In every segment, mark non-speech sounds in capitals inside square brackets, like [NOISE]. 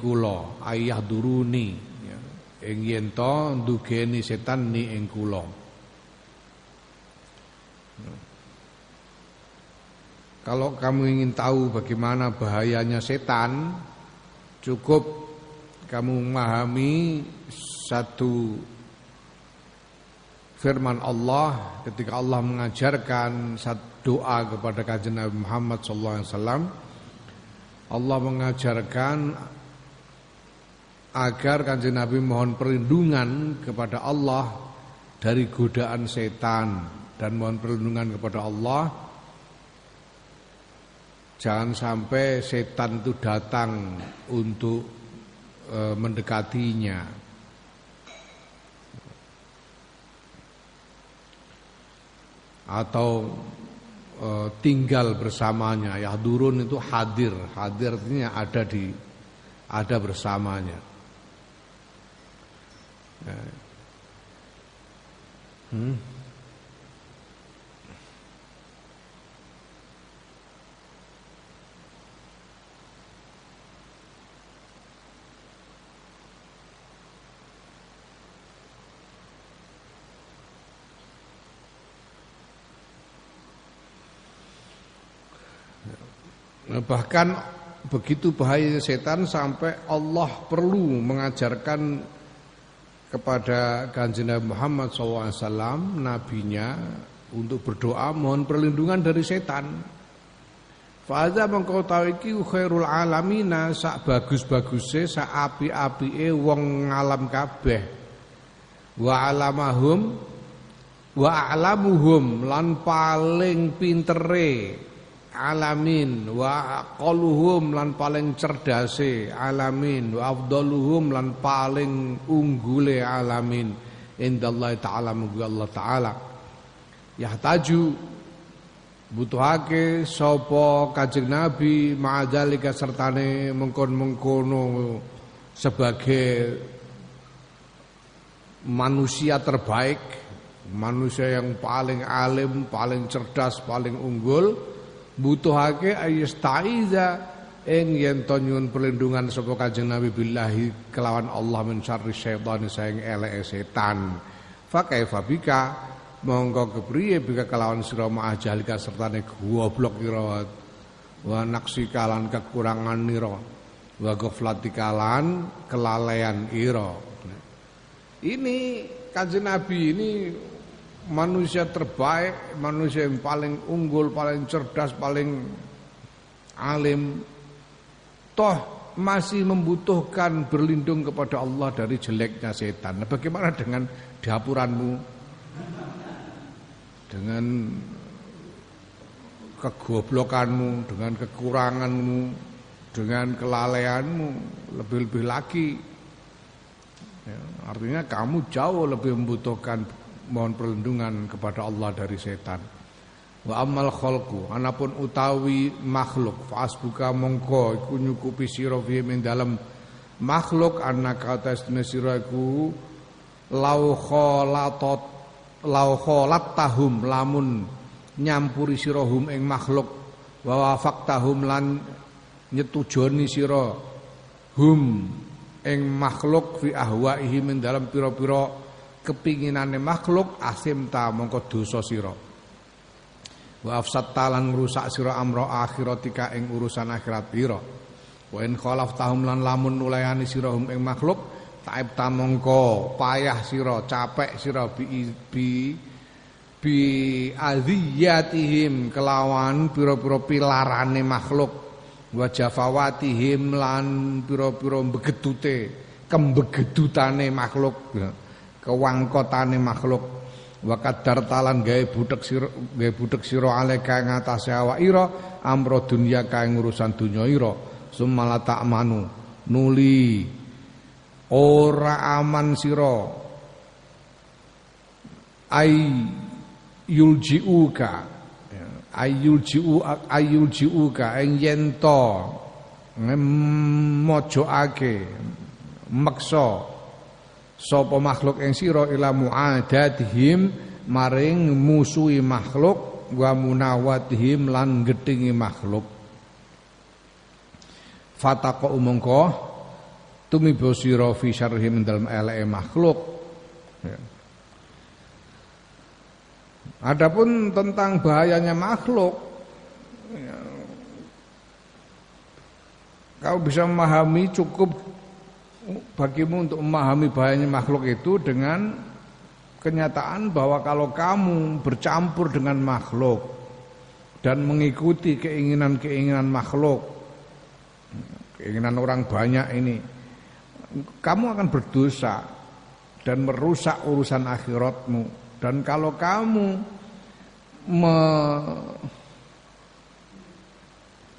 kula ayah duruni ya. ing yen to ndugeni setan ni ing kula Kalau kamu ingin tahu bagaimana bahayanya setan, cukup kamu memahami satu firman Allah ketika Allah mengajarkan satu doa kepada kajian Nabi Muhammad SAW. Allah mengajarkan agar kanjeng Nabi mohon perlindungan kepada Allah dari godaan setan dan mohon perlindungan kepada Allah. Jangan sampai setan itu datang untuk e, mendekatinya. Atau e, tinggal bersamanya. Ya durun itu hadir. Hadir artinya ada di ada bersamanya. ya. Hmm? Nah, bahkan begitu bahaya setan sampai Allah perlu mengajarkan kepada kanjeng Muhammad SAW nabinya untuk berdoa mohon perlindungan dari setan. Fa'adha mengkau tahu iki khairul alamina sak bagus-baguse sak api-apike wong ngalam kabeh. Wa alamahum wa a'lamuhum lan paling pintere alamin wa aqalluhum lan paling cerdase alamin wa afdaluhum lan paling unggule alamin. Indallahi taala mugi Allah taala. Yahtaju butuhake sapa kanjeng nabi ma'adzalika sertane mengkon-mengkono sebagai manusia terbaik manusia yang paling alim paling cerdas paling unggul butuhake ayastaiza ing yen to nyuwun perlindungan sapa Kanjeng Nabi billahi kelawan Allah min syarri syaitan saing eleke setan. Fa kaifa bika? Monggo kepriye bika kelawan sira ma'ah jahlika sertane goblok ira? Wa naksi kalan kekurangan nira wa ghaflatikalan kelalaian ira. Ini Kanjeng Nabi ini manusia terbaik, manusia yang paling unggul, paling cerdas, paling alim, toh masih membutuhkan berlindung kepada Allah dari jeleknya setan. Nah, bagaimana dengan dapuranmu? Dengan kegoblokanmu, dengan kekuranganmu, dengan kelalaianmu, lebih-lebih lagi. Ya, artinya kamu jauh lebih membutuhkan mohon perlindungan kepada Allah dari setan. Wa amal khalqu anapun utawi makhluk fasbuka mongko iku nyukupi sira fi min dalam makhluk annaka tasna sira iku lau khalatat lau tahum lamun nyampuri sira hum ing makhluk wa wafaktahum lan nyetujoni sira hum ing makhluk fi ahwaihi min dalam pira-pira kepinginane makhluk asim ta mongko dosa sira. Wa afsad talan ngrusak sira amro akhiratika ing urusan akhirat pira. Wa in khalaf tahum lan lamun nulayani sira hum ing makhluk taib ta mongko payah sira capek sira bi bi bi adhiyatihim kelawan pira-pira pilarane makhluk. Wa jafawatihim lan pira-pira begedute kembegedutane makhluk kewangkotane makhluk. Wa kadar talan gawe butek sira gawe butek sira aleka ing atase awak ira amro dunya kae urusan dunya ira. Sumala ta'manu nuli. Ora aman sira. Ai yuljiuka ayuljiu ayuljiuka ing yen to mojokake sapa makhluk ing sira ila muadatihim maring musuhi makhluk wa munawatihim lan gedhingi makhluk fataqo umangka tumibo sira fi syarhim dalam eleke makhluk ya. Adapun tentang bahayanya makhluk ya, kau bisa memahami cukup bagimu untuk memahami bahayanya makhluk itu dengan kenyataan bahwa kalau kamu bercampur dengan makhluk dan mengikuti keinginan-keinginan makhluk, keinginan orang banyak ini, kamu akan berdosa dan merusak urusan akhiratmu. Dan kalau kamu me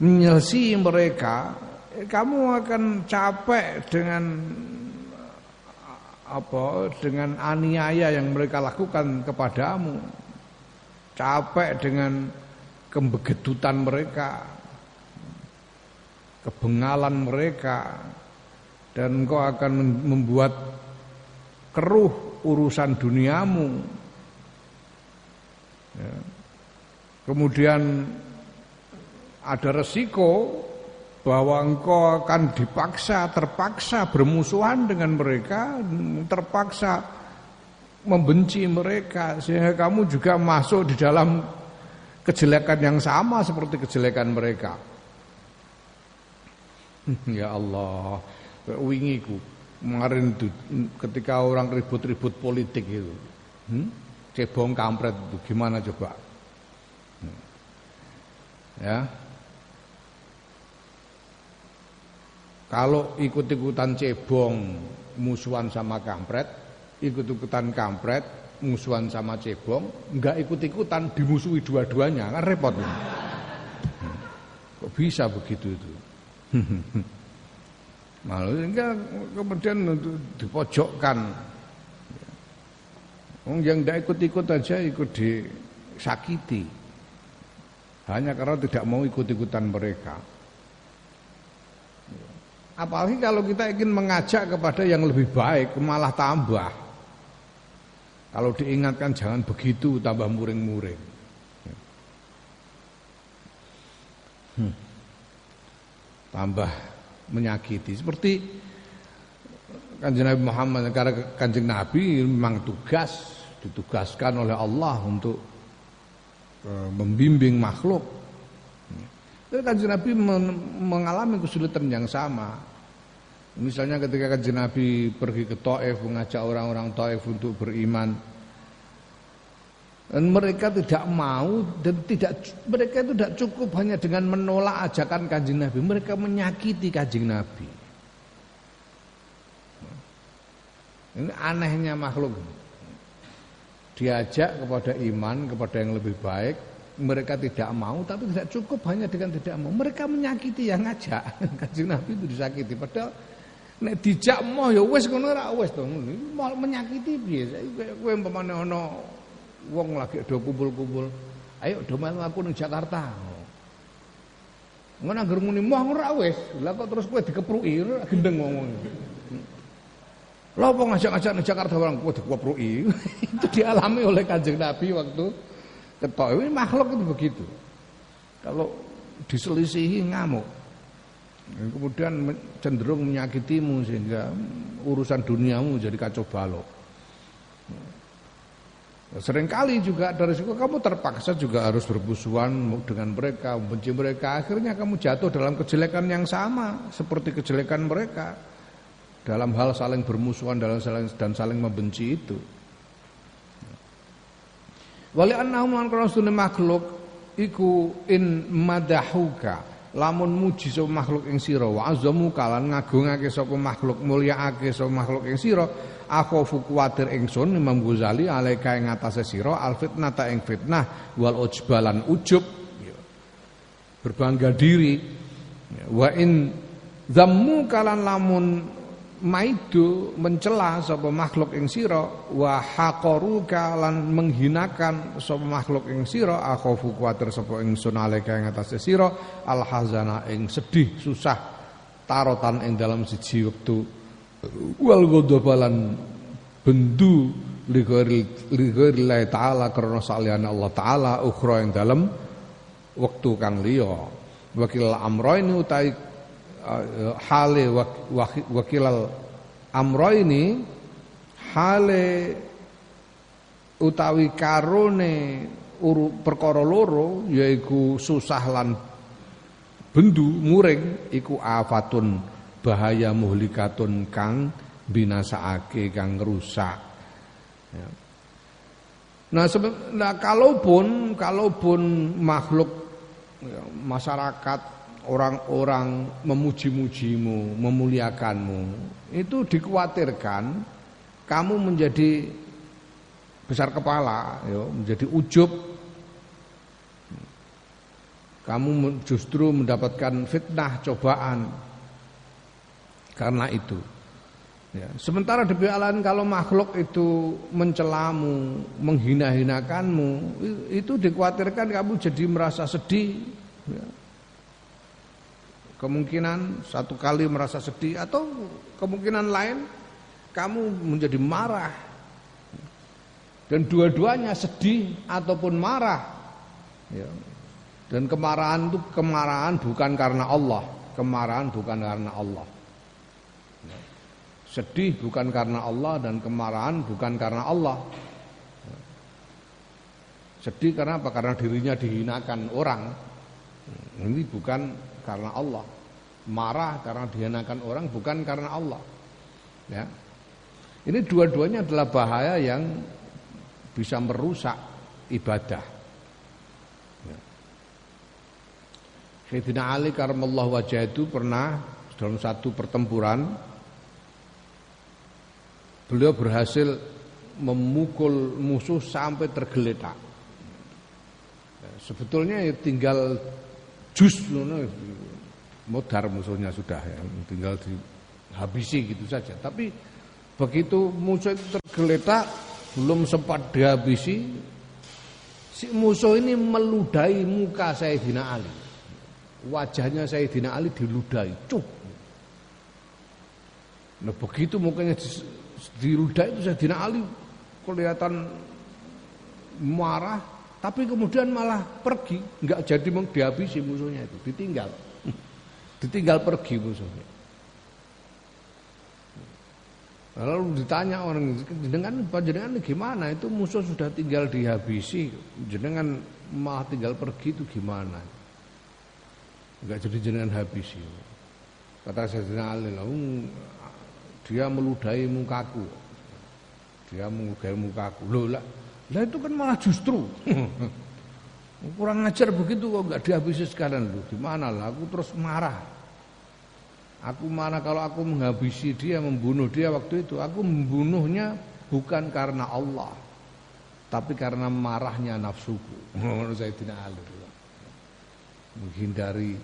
menyelesaikan mereka, kamu akan capek dengan apa dengan aniaya yang mereka lakukan kepadamu capek dengan kebegedutan mereka kebengalan mereka dan engkau akan membuat keruh urusan duniamu ya. kemudian ada resiko bahwa engkau akan dipaksa, terpaksa bermusuhan dengan mereka, terpaksa membenci mereka sehingga kamu juga masuk di dalam kejelekan yang sama seperti kejelekan mereka. [LAUGHS] ya Allah, wingiku kemarin ketika orang ribut-ribut politik itu, hmm? cebong kampret itu gimana coba? Hmm. Ya, Kalau ikut-ikutan cebong musuhan sama kampret, ikut-ikutan kampret musuhan sama cebong, enggak ikut-ikutan dimusuhi dua-duanya, kan repot. Hmm. Kok bisa begitu itu? [LAUGHS] Malu enggak kemudian dipojokkan. Yang tidak ikut-ikut aja ikut disakiti. Hanya karena tidak mau ikut-ikutan mereka. Apalagi kalau kita ingin mengajak kepada yang lebih baik malah tambah. Kalau diingatkan jangan begitu tambah muring-muring. Hmm. Tambah menyakiti. Seperti kanjeng Nabi Muhammad karena kanjeng Nabi memang tugas ditugaskan oleh Allah untuk uh, membimbing makhluk tapi kanjeng Nabi mengalami kesulitan yang sama. Misalnya ketika kanjeng Nabi pergi ke Taif mengajak orang-orang Taif untuk beriman. Dan mereka tidak mau dan tidak mereka itu tidak cukup hanya dengan menolak ajakan kanjeng Nabi, mereka menyakiti kanjeng Nabi. Ini anehnya makhluk. Diajak kepada iman, kepada yang lebih baik, mereka tidak mau tapi tidak cukup hanya dengan tidak mau mereka menyakiti yang ngajak [LAUGHS] kanjeng Nabi itu disakiti padahal nek dijak mau ya wis ngono ora wis to. Menyakiti piye? Kowe umpamane ana wong lagi do kumpul-kumpul ayo do aku ning Jakarta. Ngono anggere muni moh ora wis. Lah kok terus kowe dikepruki? Gendeng ngomong Lha apa ngajak-ngajak ning Jakarta orang kowe dikepruki. [LAUGHS] Itu dialami oleh Kanjeng Nabi waktu ketok. Makhluk itu begitu. Kalau diselisihi ngamuk kemudian cenderung menyakitimu sehingga urusan duniamu jadi kacau balau Seringkali juga dari situ kamu terpaksa juga harus berbusuhan dengan mereka, membenci mereka. Akhirnya kamu jatuh dalam kejelekan yang sama seperti kejelekan mereka. Dalam hal saling bermusuhan dan saling membenci itu. Wali annahum makhluk iku in madahuka lamun muji sapa makhluk ing sira wa azamu kalan ngagungake sapa makhluk mulyaake sapa makhluk ing sira akhofu kuwatir ingsun Imam Ghazali alaika ing atase sira al fitnata ing fitnah wal ujbalan ujub. Berbangga diri. Wa in zammu kalan lamun maidu mencela sapa makhluk ing sira wa haqaruka lan menghinakan sapa makhluk ing sira akhafu kuwatir sapa ingsun alika ing atase sira al hazana ing sedih susah tarotan ing dalam siji wektu. Wal ghadabalan bendu lighairi taala karena saliyane Allah taala ukhra ing dalam wektu kang liya. Wakil amra ini utai hale wakilal amro ini hale utawi karone uru perkara loro yaiku susah lan bendu muring iku afatun bahaya muhlikatun kang binasaake kang rusak ya. Nah, nah kalaupun kalaupun makhluk ya, masyarakat orang-orang memuji-mujimu, memuliakanmu, itu dikhawatirkan kamu menjadi besar kepala, ya, menjadi ujub. Kamu justru mendapatkan fitnah, cobaan karena itu. Ya. Sementara di lain kalau makhluk itu mencelamu, menghina-hinakanmu, itu dikhawatirkan kamu jadi merasa sedih. Ya. Kemungkinan satu kali merasa sedih atau kemungkinan lain kamu menjadi marah. Dan dua-duanya sedih ataupun marah. Ya. Dan kemarahan itu kemarahan bukan karena Allah, kemarahan bukan karena Allah. Sedih bukan karena Allah dan kemarahan bukan karena Allah. Sedih karena apa? Karena dirinya dihinakan orang. Ini bukan karena Allah. Marah karena dihinakan orang bukan karena Allah. Ya. Ini dua-duanya adalah bahaya yang bisa merusak ibadah. Ya. Sayyidina Ali karamallahu wajah itu pernah dalam satu pertempuran beliau berhasil memukul musuh sampai tergeletak. Sebetulnya ya tinggal jus modar musuhnya sudah ya, tinggal dihabisi gitu saja. Tapi begitu musuh itu tergeletak belum sempat dihabisi si musuh ini meludahi muka Sayyidina Ali. Wajahnya Sayyidina Ali diludahi, cuk. Nah begitu mukanya di Ruda itu Sayyidina Ali kelihatan marah tapi kemudian malah pergi. Nggak jadi dihabisi musuhnya itu. Ditinggal. [LAUGHS] Ditinggal pergi musuhnya. Lalu ditanya orang jenengan jenengan gimana? Itu musuh sudah tinggal dihabisi. Jenengan malah tinggal pergi itu gimana? Nggak jadi jenengan habisi. Kata Sayyidina Ali dia meludahi mukaku. Dia meludahi mukaku. Loh lah, lah itu kan malah justru [LAUGHS] kurang ngajar begitu kok nggak dihabisi sekalian loh. Gimana lah? Aku terus marah. Aku marah kalau aku menghabisi dia, membunuh dia waktu itu. Aku membunuhnya bukan karena Allah, tapi karena marahnya nafsuku. [LAUGHS] Saya. Menghindari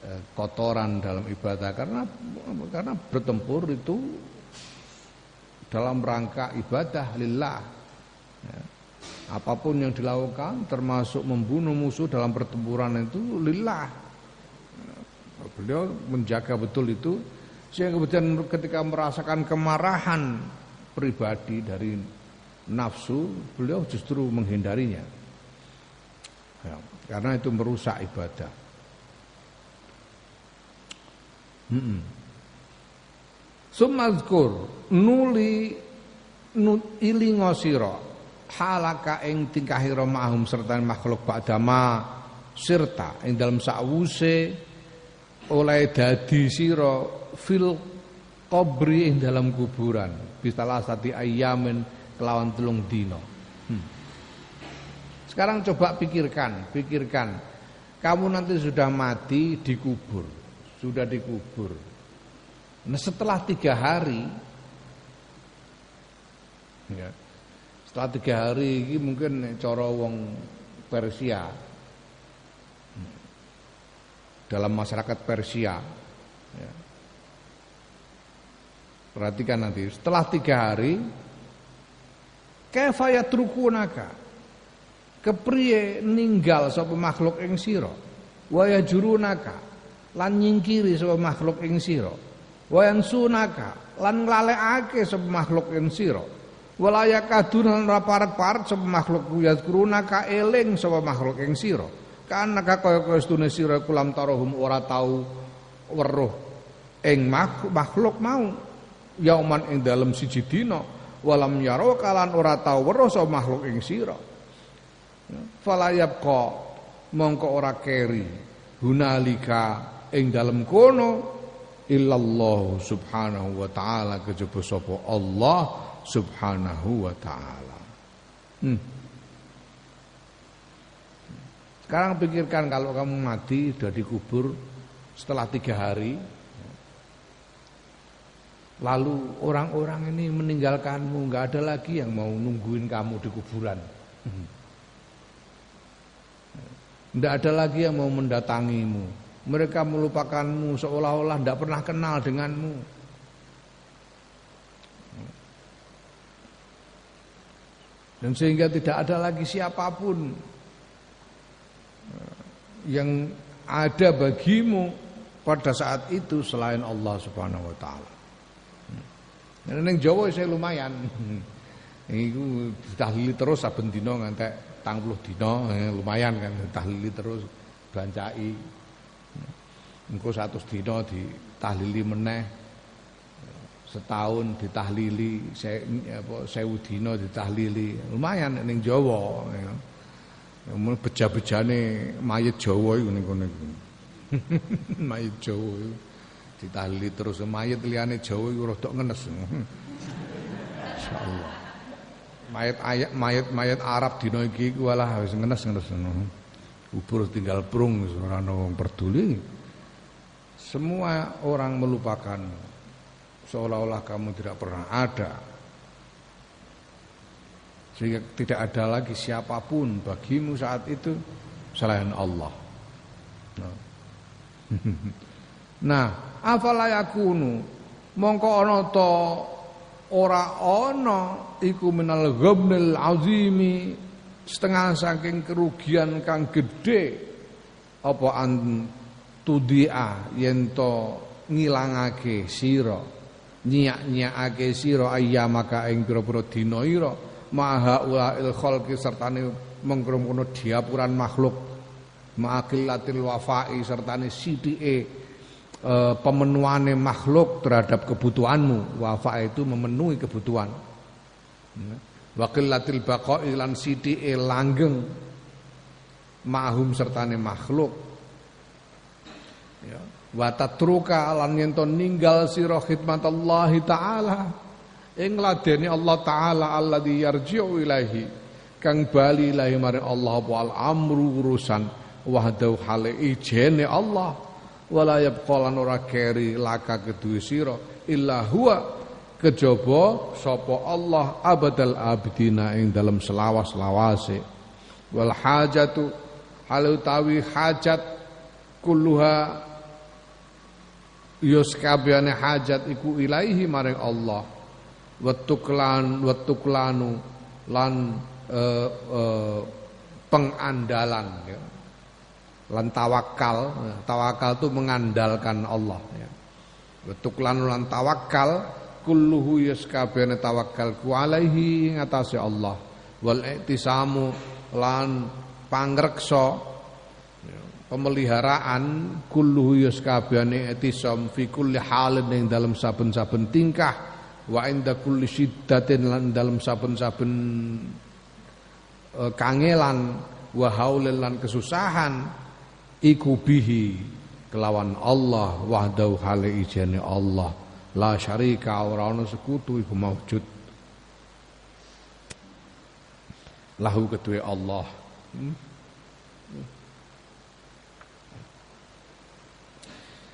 Eh, kotoran dalam ibadah karena karena bertempur itu dalam rangka ibadah lillah. Ya. Apa pun yang dilakukan termasuk membunuh musuh dalam pertempuran itu lillah. Ya. Beliau menjaga betul itu sehingga kemudian ketika merasakan kemarahan pribadi dari nafsu, beliau justru menghindarinya. Ya, karena itu merusak ibadah. Hmm. Sumazkur nuli ilingo sira halaka ing tingkahira mahum serta makhluk ba'dama sirta ing dalam sakwuse oleh dadi sira fil qabri ing dalam kuburan bisalah sati ayamin kelawan telung dino hmm. sekarang coba pikirkan pikirkan kamu nanti sudah mati dikubur sudah dikubur. Nah setelah tiga hari, ya, setelah tiga hari ini mungkin coro wong Persia. Dalam masyarakat Persia. Ya. Perhatikan nanti. Setelah tiga hari, kefayat trukunaka, kepriye ninggal sapa makhluk ing sira, waya jurunaka lan nyingkiri sapa makhluk ing sira? Wa sunaka lan nglalekake sapa makhluk ing sira walaya kadun lan raparet-paret sapa makhluk yadkurunaka eling sapa makhluk ing sira. Kana kaya kaya stune kulam tarahum ora tau weruh ing makhluk mau. Yauman ing dalem siji walam yaro kalan ora tau weruh so makhluk ing falayab ko mongko ora keri hunalika ing dalem kono. Illallah subhanahu wa taala kejaba sapa Allah subhanahu wa taala hmm. sekarang pikirkan kalau kamu mati sudah dikubur setelah tiga hari Lalu orang-orang ini meninggalkanmu, nggak ada lagi yang mau nungguin kamu di kuburan. Tidak ada lagi yang mau mendatangimu. Mereka melupakanmu seolah-olah tidak pernah kenal denganmu. Dan sehingga tidak ada lagi siapa pun yang ada bagimu pada saat itu selain Allah Subhanahu wa taala. Neng Jawa saya lumayan. [LAUGHS] Iku ditahlili terus saben dina ngantek 30 dina eh, lumayan kan tahlili terus bancai. Engko 100 dina ditahlili meneh. Setahun ditahlili, saya apa 1000 dina ditahlili. Lumayan ning Jawa ya. Beja-bejane mayit Jawa iku ning kono iku. [LAUGHS] mayit Jawa iku ditahlili terus mayit liyane Jawa iku rada ngenes. Insyaallah. Mayit ayat mayit mayit Arab dina iki walah wis ngenes-ngenes Ubur tinggal prung ora ana wong peduli. Semua orang melupakan seolah-olah kamu tidak pernah ada. Sehingga tidak ada lagi siapa pun bagimu saat itu selain Allah. Nah, [LAUGHS] nah afala yakunu mongko ana ta ora ana iku minal azimi setengah saking kerugian kang gedhe apa an tudia yen to ngilangake sira nyiak-nyiakake sira ayyamaka ing pira-pira dina ira maha ulail khalqi sertane kono diapuran makhluk ma'aqillatil wafai sertane sidike e, pemenuhane makhluk terhadap kebutuhanmu. Wafa itu memenuhi kebutuhan. Wakil latil baqai lan e langgeng mahum sertane makhluk. Ya. Wa tatruka lan yen ninggal sira Allah taala. Ing ladeni Allah taala alladzi yarji'u ilahi kang bali ilahi maring Allah wal amru urusan wahdahu hale ijene Allah. Wala yabqalan ora keri laka kedue sira illa huwa kejaba sapa Allah abadal abdina ing dalam selawas-lawase. Wal hajatu hajat kulluha yus kabehane hajat iku ilaihi maring Allah. Watuklan watuklanu lan uh, uh, pengandalan ya. Lan tawakal tawakal itu mengandalkan Allah ya. Betuklan lan tawakal kulluhu yaskabene tawakal ku alaihi ngatasi Allah. Wal iktisamu lan pangreksa ya, pemeliharaan kulluhu yaskabene iktisam fi kulli halin ing dalam saben-saben tingkah wa inda kulli syiddatin lan dalam saben-saben uh, kangelan wa haulil lan kesusahan iku bihi kelawan Allah wahdahu hale ijane Allah. La syarika ora ana sekutu iku maujud lahu kedue Allah. Hmm?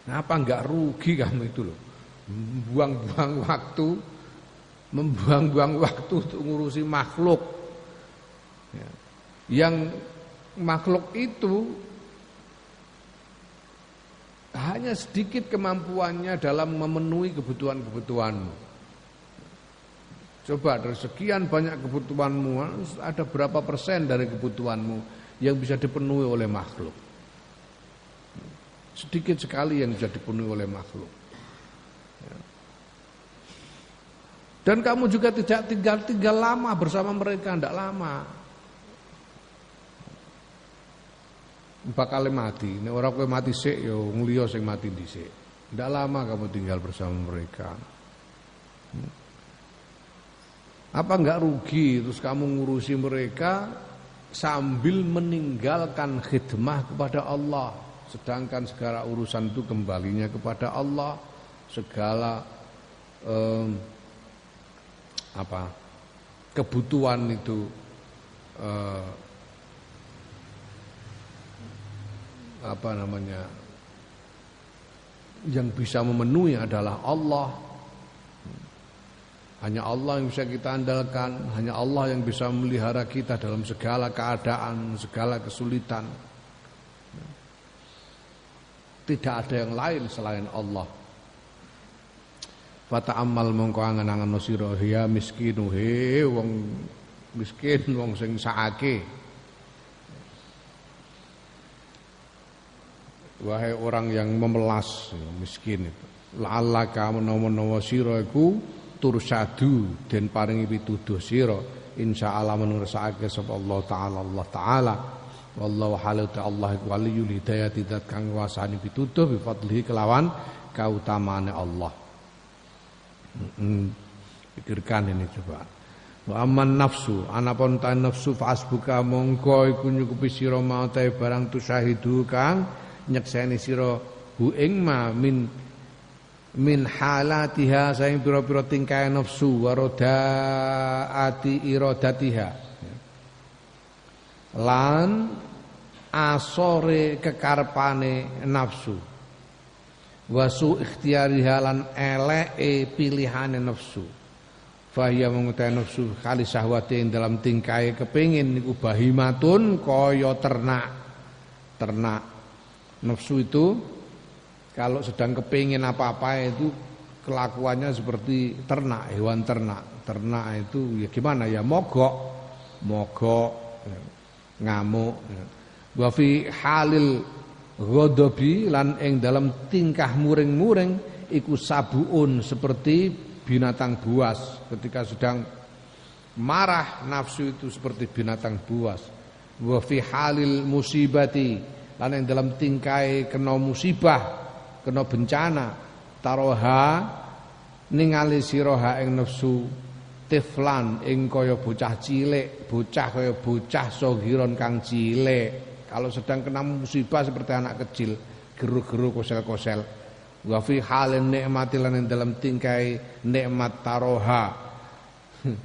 Kenapa enggak rugi kamu itu loh Membuang-buang waktu Membuang-buang waktu untuk ngurusi makhluk ya. Yang makhluk itu hanya sedikit kemampuannya dalam memenuhi kebutuhan-kebutuhanmu. Coba dari sekian banyak kebutuhanmu, ada berapa persen dari kebutuhanmu yang bisa dipenuhi oleh makhluk? Sedikit sekali yang bisa dipenuhi oleh makhluk. Dan kamu juga tidak tinggal tinggal lama bersama mereka, tidak lama. bakal mati nek ora kowe mati sik ya wong liya sing mati dhisik Tidak lama kamu tinggal bersama mereka. Apa enggak rugi terus kamu ngurusi mereka sambil meninggalkan khidmah kepada Allah. Sedangkan segala urusan itu kembalinya kepada Allah. Segala um, apa kebutuhan itu uh, apa namanya yang bisa memenuhi adalah Allah. Hanya Allah yang bisa kita andalkan, hanya Allah yang bisa memelihara kita dalam segala keadaan, segala kesulitan. Tidak ada yang lain selain Allah. Fata amal mongko angen-angen sira ya miskinu he wong miskin wong sing saake. Wahai orang yang memelas miskin itu. La'allaka menawa-menawa sira iku tursadu den paringi pituduh sira insyaallah menursake sapa Allah taala Allah taala wallahu halu Allah iku waliyul hidayah tidak kang wasani pituduh bi fadlihi kelawan kautamaane Allah. Hmm, pikirkan ini coba. Wa aman nafsu, anapun ta nafsu fasbuka mongko iku nyukupi sira mau barang tusahidu kang nyekseni sira hu ing ma min min halatiha saing pira-pira tingkah nafsu waroda ati iradatiha. Lan asore kekarpane nafsu. Wasu ikhtiyari halan eleke pilihane nafsu. Fahya mengutai nafsu kali sahwatin dalam tingkai kepingin niku bahimatun kaya ternak. Ternak. Nafsu itu kalau sedang kepingin apa-apa itu kelakuannya seperti ternak hewan ternak. Ternak itu ya gimana? Ya mogok. Mogok ya, ngamuk ya. Wa fi halil Ghadabi lan ing dalam tingkah muring-muring iku sabuun seperti binatang buas. Ketika sedang marah nafsu itu seperti binatang buas. Wa fi halil musibati lan ing dalam tingkai kena musibah kena bencana. Taroha ningali siroha ing nafsu tiflan ing kaya bocah cilik bocah kaya bocah sogiron kang cilik kalau sedang kena musibah seperti anak kecil, geru-geru kosel-kosel. Wa fi halin nikmati lan dalam tingkai nikmat taroha. [LAUGHS]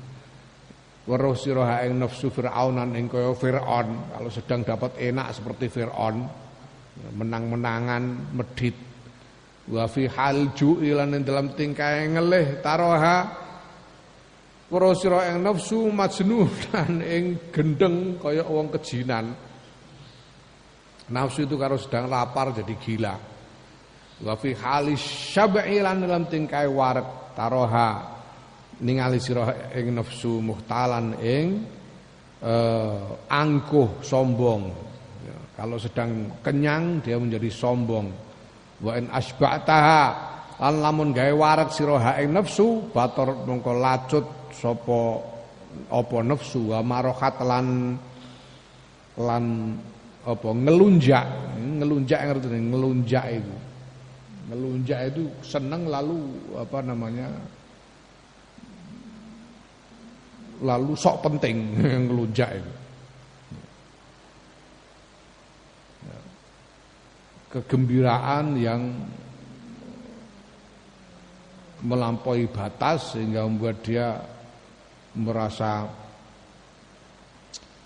Weruh siraha ing nafsu Fir'aunan ing kaya Fir'aun, kalau sedang dapat enak seperti Fir'aun, menang-menangan, medit. Wa fi hal ju'i lan dalam tingkai ngelih taroha weruh sira ing nafsu majnunan [LAUGHS] ing gendeng kaya wong kejinan. Nafsu itu kalau sedang lapar jadi gila. Wa fi halis syab'i dalam tingkai warak taroha ningali sira ing nafsu muhtalan ing uh, angkuh sombong. Ya, kalau sedang kenyang dia menjadi sombong. Wa in asba'taha lan lamun gawe warak sira ing nafsu bator mongko lacut sapa apa nafsu wa marohat lan lan apa ngelunjak? Ngelunjak ngerti ngelunjak itu. Ngelunjak itu senang lalu apa namanya lalu sok penting [LAUGHS] ngelunjak itu. Kegembiraan yang melampaui batas sehingga membuat dia merasa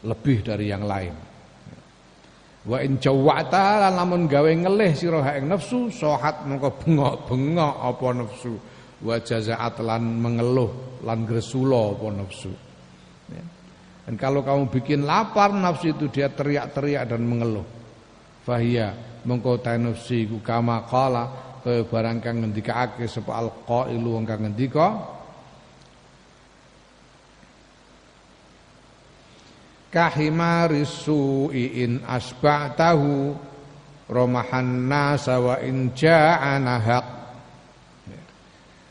lebih dari yang lain. Wa in jawata lan lamun gawe ngelih sira ing nafsu sohat mengko bengok-bengok apa nafsu wa jazaat lan mengeluh lan gresula apa nafsu. Ya. Dan kalau kamu bikin lapar nafsu itu dia teriak-teriak dan mengeluh. Fahia mengko ta nafsi ku kama qala kaya barang kang ngendikake sapa alqailu wong kang ngendika kahimaris su'i in asba'tahu romahan nasa wa in ja'ana haq.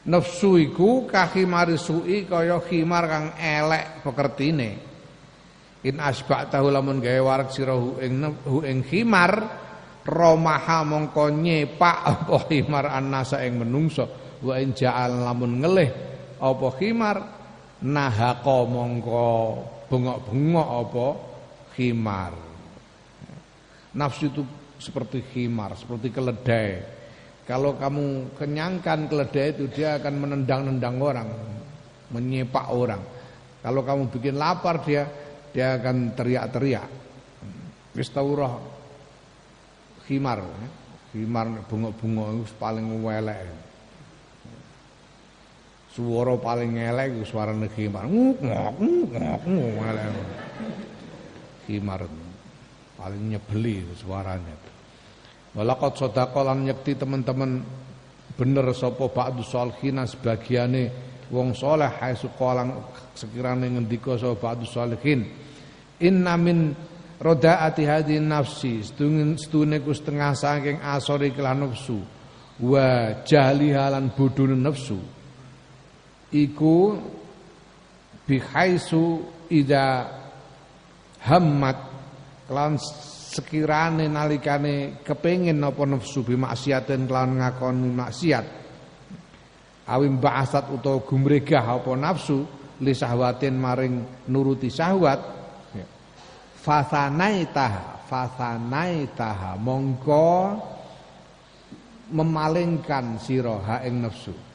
Nafsu iku kahimaris su'i kaya khimar kang elek pekertine. In asba'tahu lamun gawe warak sira hu ing khimar romaha mongko nyepak apa khimar annasa ing menungso. Wa in ja'al lamun ngelih apa khimar nahaqa mongko bengok-bengok apa? Khimar. Nafsu itu seperti khimar seperti keledai. Kalau kamu kenyangkan keledai itu dia akan menendang-nendang orang menyepak orang. Kalau kamu bikin lapar dia dia akan teriak-teriak. Wis khimar khimar bunga-bunga itu paling welek suara paling elek itu suarane khimar. Ngok ngok ngok khimar paling nyebeli suaranya. Walakot sodako lan nyekti teman-teman bener sapa ba'du salihin sebagiane wong soleh hai sukolang sekirane ngendika sapa ba'du salihin. Inna min rodaati hadi nafsi setune ku setengah saking asori kelan nafsu wa jahliha lan bodhone nafsu iku bihaisu ida hammat. Kelan sekirane nalikane kepengin napa nafsu bi maksiatin kelan ngakoni maksiat. Awim ba'asat utawa gumregah apa nafsu li sahwatin maring nuruti syahwat fasanaitaha fasanaitaha. Mongko memalingkan sira ha ing nafsu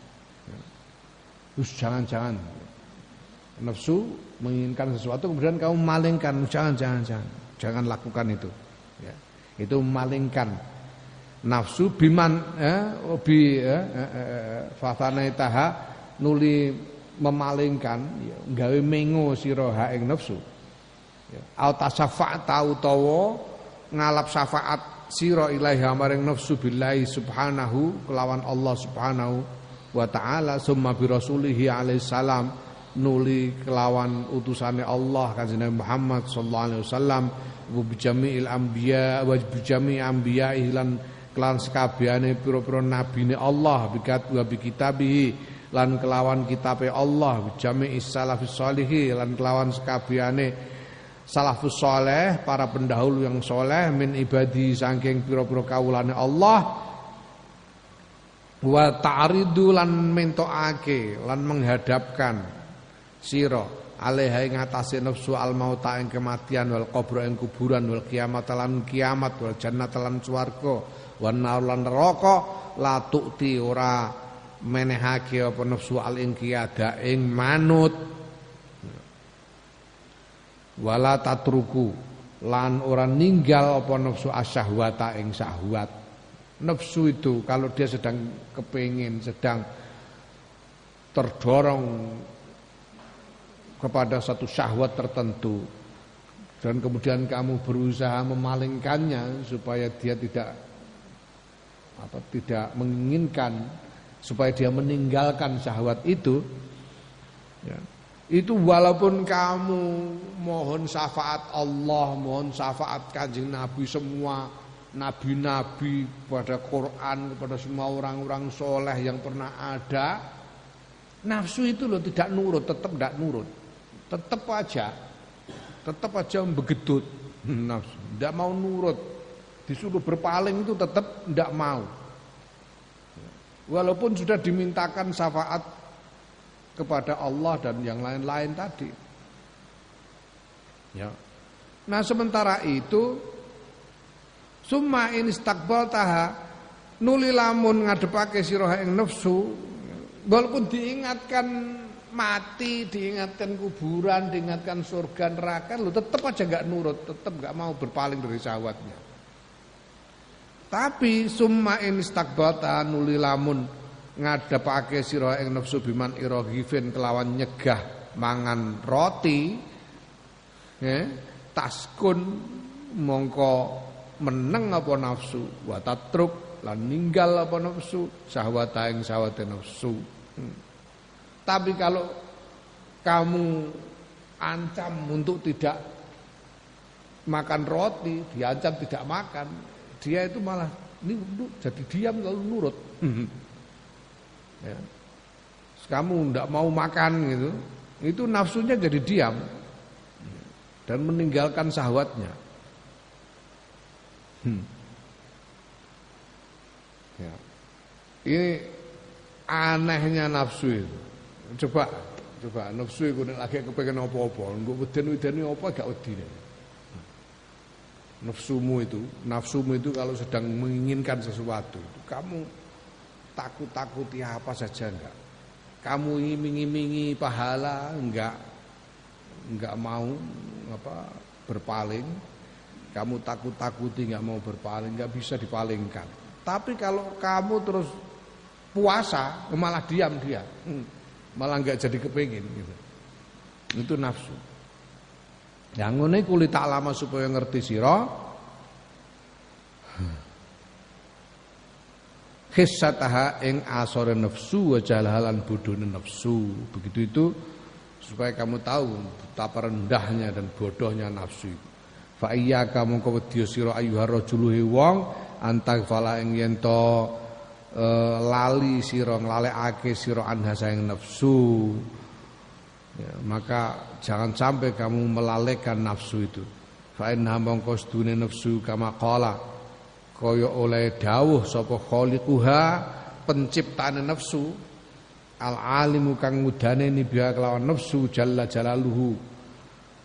terus jangan-jangan. Nafsu menginginkan sesuatu kemudian kamu malingkan. Jangan jangan jangan. Lakukan itu. Ya. itu memalingkan nafsu biman eh, bi eh, eh, nuli memalingkan ya, gawe mengo ing nafsu. Au tasafa'ta ngalap syafaat sira ilaiha maring nafsu billahi subhanahu kelawan Allah subhanahu wa taala summa bi rasulihi alaihi salam nuli kelawan utusane Allah kanjeng Muhammad sallallahu alaihi wasallam wa bi jami'il anbiya wa bi jami'i anbiya lan kelan sekabehane pira-pira nabine Allah bikat wa bi kitabihi lan kelawan kitabe Allah bi jami'is salafis lan kelawan sekabehane salafus soleh para pendahulu yang soleh min ibadi saking piro-piro kawulane Allah wa ta'ridu lan mentokake lan menghadapkan siro alaiha ing atase nafsu al mauta ing kematian wal qabr ing kuburan wal kiamat lan kiamat wal jannat lan swarga wan nar lan neraka la tukti ora menehake apa nafsu al ing kiada ing manut. Wala tatruku lan ora ninggal apa nafsu asyahwata ing syahwat nafsu itu kalau dia sedang kepingin sedang terdorong kepada satu syahwat tertentu dan kemudian kamu berusaha memalingkannya supaya dia tidak apa tidak menginginkan supaya dia meninggalkan syahwat itu ya, itu walaupun kamu mohon syafaat Allah, mohon syafaat kanjeng Nabi semua nabi-nabi pada Quran kepada semua orang-orang soleh yang pernah ada, nafsu itu loh tidak nurut, tetap tidak nurut, tetap aja, tetap aja begedut [LAUGHS] nafsu, tidak mau nurut, disuruh berpaling itu tetap tidak mau. Walaupun sudah dimintakan syafaat kepada Allah dan yang lain-lain tadi. Ya. Nah sementara itu summa in taha nuli lamun ngadepake sira ing nafsu walaupun diingatkan mati, diingatkan kuburan, diingatkan surga neraka, lu tetap aja nggak nurut, tetap nggak mau berpaling dari syahwatnya. Tapi summa in istakbalta nuli lamun ngadepake sira ing nafsu biman iragifin kelawan nyegah mangan roti ya taskun mongko meneng apa nafsu wa tatruk lan ninggal apa nafsu syahwat ing syahwate nafsu. Hmm. tapi kalau kamu ancam untuk tidak makan roti diancam tidak makan dia itu malah ini jadi diam lalu nurut. Ya. kamu tidak mau makan gitu itu nafsunya jadi diam. Dan meninggalkan sahwatnya Hmm. Ya. Ini anehnya nafsu itu. Coba, coba nafsu itu lagi kepengen apa-apa. nih weden-weden apa gak wedine. Nafsumu itu, nafsumu itu kalau sedang menginginkan sesuatu, itu kamu takut-takuti apa saja enggak. Kamu iming-imingi pahala enggak. Enggak mau apa berpaling kamu takut-takuti enggak mau berpaling, enggak bisa dipalingkan. Tapi kalau kamu terus puasa malah diam dia. Hmm, malah enggak jadi kepingin gitu. Itu nafsu. Yang ini kulit tak lama supaya ngerti siro. Khissataha ing asore nafsu wa jalalan bodhone nafsu. Begitu itu supaya kamu tahu betapa rendahnya dan bodohnya nafsu itu. Fa kamu kewedya sira ayyuhar rajulu wong antag fala ing yen e, lali sira nglalekake sira anha saing nafsu. Ya, maka jangan sampai kamu melalaikan nafsu itu. Fa inna mongko nafsu kama qala kaya oleh dawuh sapa khaliquha penciptane nafsu al alimu kang mudane biha kelawan nafsu jalla jalaluhu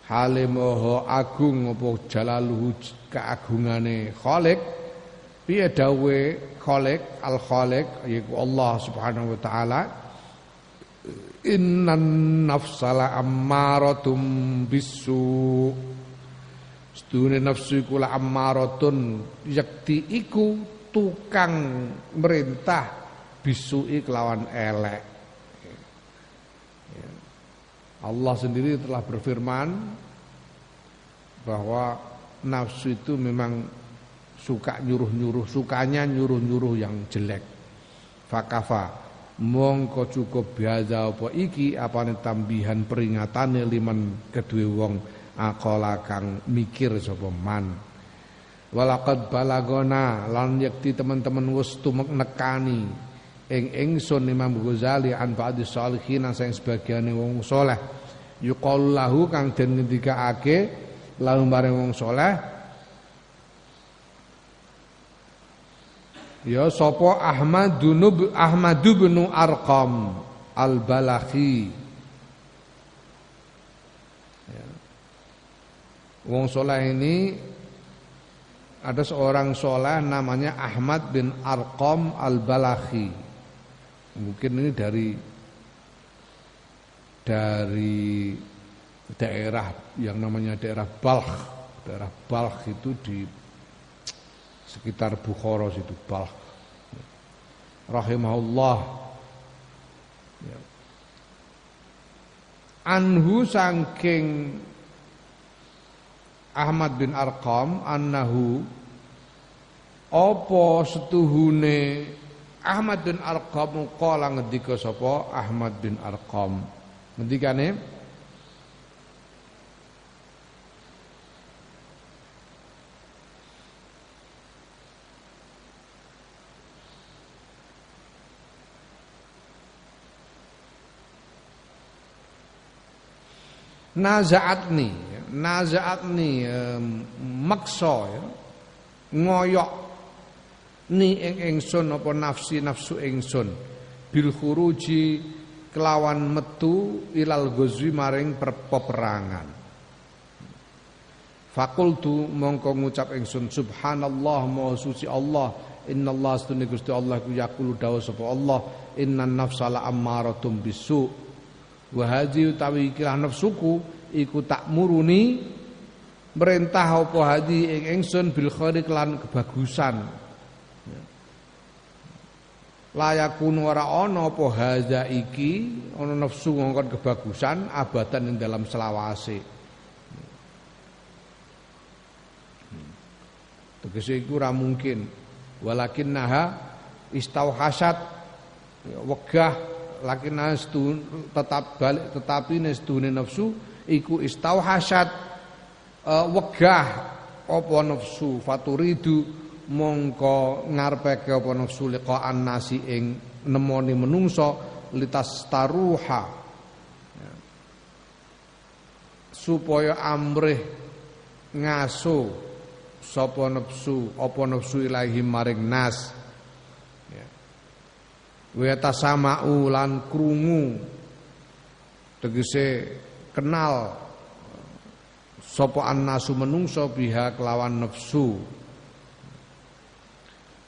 hale moho agung apa jalaluhu keagungane khaliq piye dawuhe khaliq al khaliq yaiku Allah subhanahu wa taala. Innan nafsala ammaratum bisu. Sedune nafsu iku la ammaratun. Yakti iku tukang merintah bisui kelawan elek. Allah sendiri telah berfirman bahwa nafsu itu memang suka nyuruh-nyuruh, sukanya nyuruh-nyuruh yang jelek. Fakafa mongko cukup biasa apa iki apane tambihan peringatane liman kedue wong aqala kang mikir sapa man walaqad balagona lan yakti teman-teman wis tumek nekani ing ingsun Imam Ghazali an ba'di sholihin sing sebagiane wong saleh. Yuqalu lahu kang den ngendikaake lahu wong saleh. Ya sapa Ahmadun Ahmad bin Arqam Al-Balakhi. Wong soleh ini ada seorang soleh namanya Ahmad bin Arqam al-Balakhi. Mungkin ini dari dari daerah yang namanya daerah Balkh. Daerah Balkh itu di sekitar Bukhara situ Balkh. Rahimahullah. Ya. Anhu sangking Ahmad bin Arqam annahu apa setuhune Ahmad bin Arqam qala ngendika sapa? Ahmad bin Arqam. Ngendikane? Nazaatni nazaatni maksa ya. Ngoyok ni ing ingsun apa nafsi nafsu ingsun. Bil khuruji kelawan metu ilal ghazwi maring peperangan. Fakultu mongko ngucap ingsun subhanallah maha suci Allah. Innallah astune Gusti Allah ku yaqulu dawa sapa Allah. Innan nafsa la ammaratum bisu. Wa hadhi utawi ikilah nafsuku iku tak muruni merintah apa hadi ing ingsun bil khairi lan kebagusan layakun ora ana apa hadza iki ana nafsu ngongkon kebagusan abadan ing dalam selawase. Tegese iku ora mungkin. Walakin naha istauhasat wegah lakin tetap balik tetapi nestune nafsu iku istauhasat uh, wegah apa nafsu faturidu mongko ngarepake apa nafsu liqa'an nasi ing nemoni menungso litas taruha ya. supaya amrih ngaso sapa nafsu apa nafsu ilahi maring nas ya. wa tasama'u lan krungu tegese kenal sapa annasu menungso biha kelawan nafsu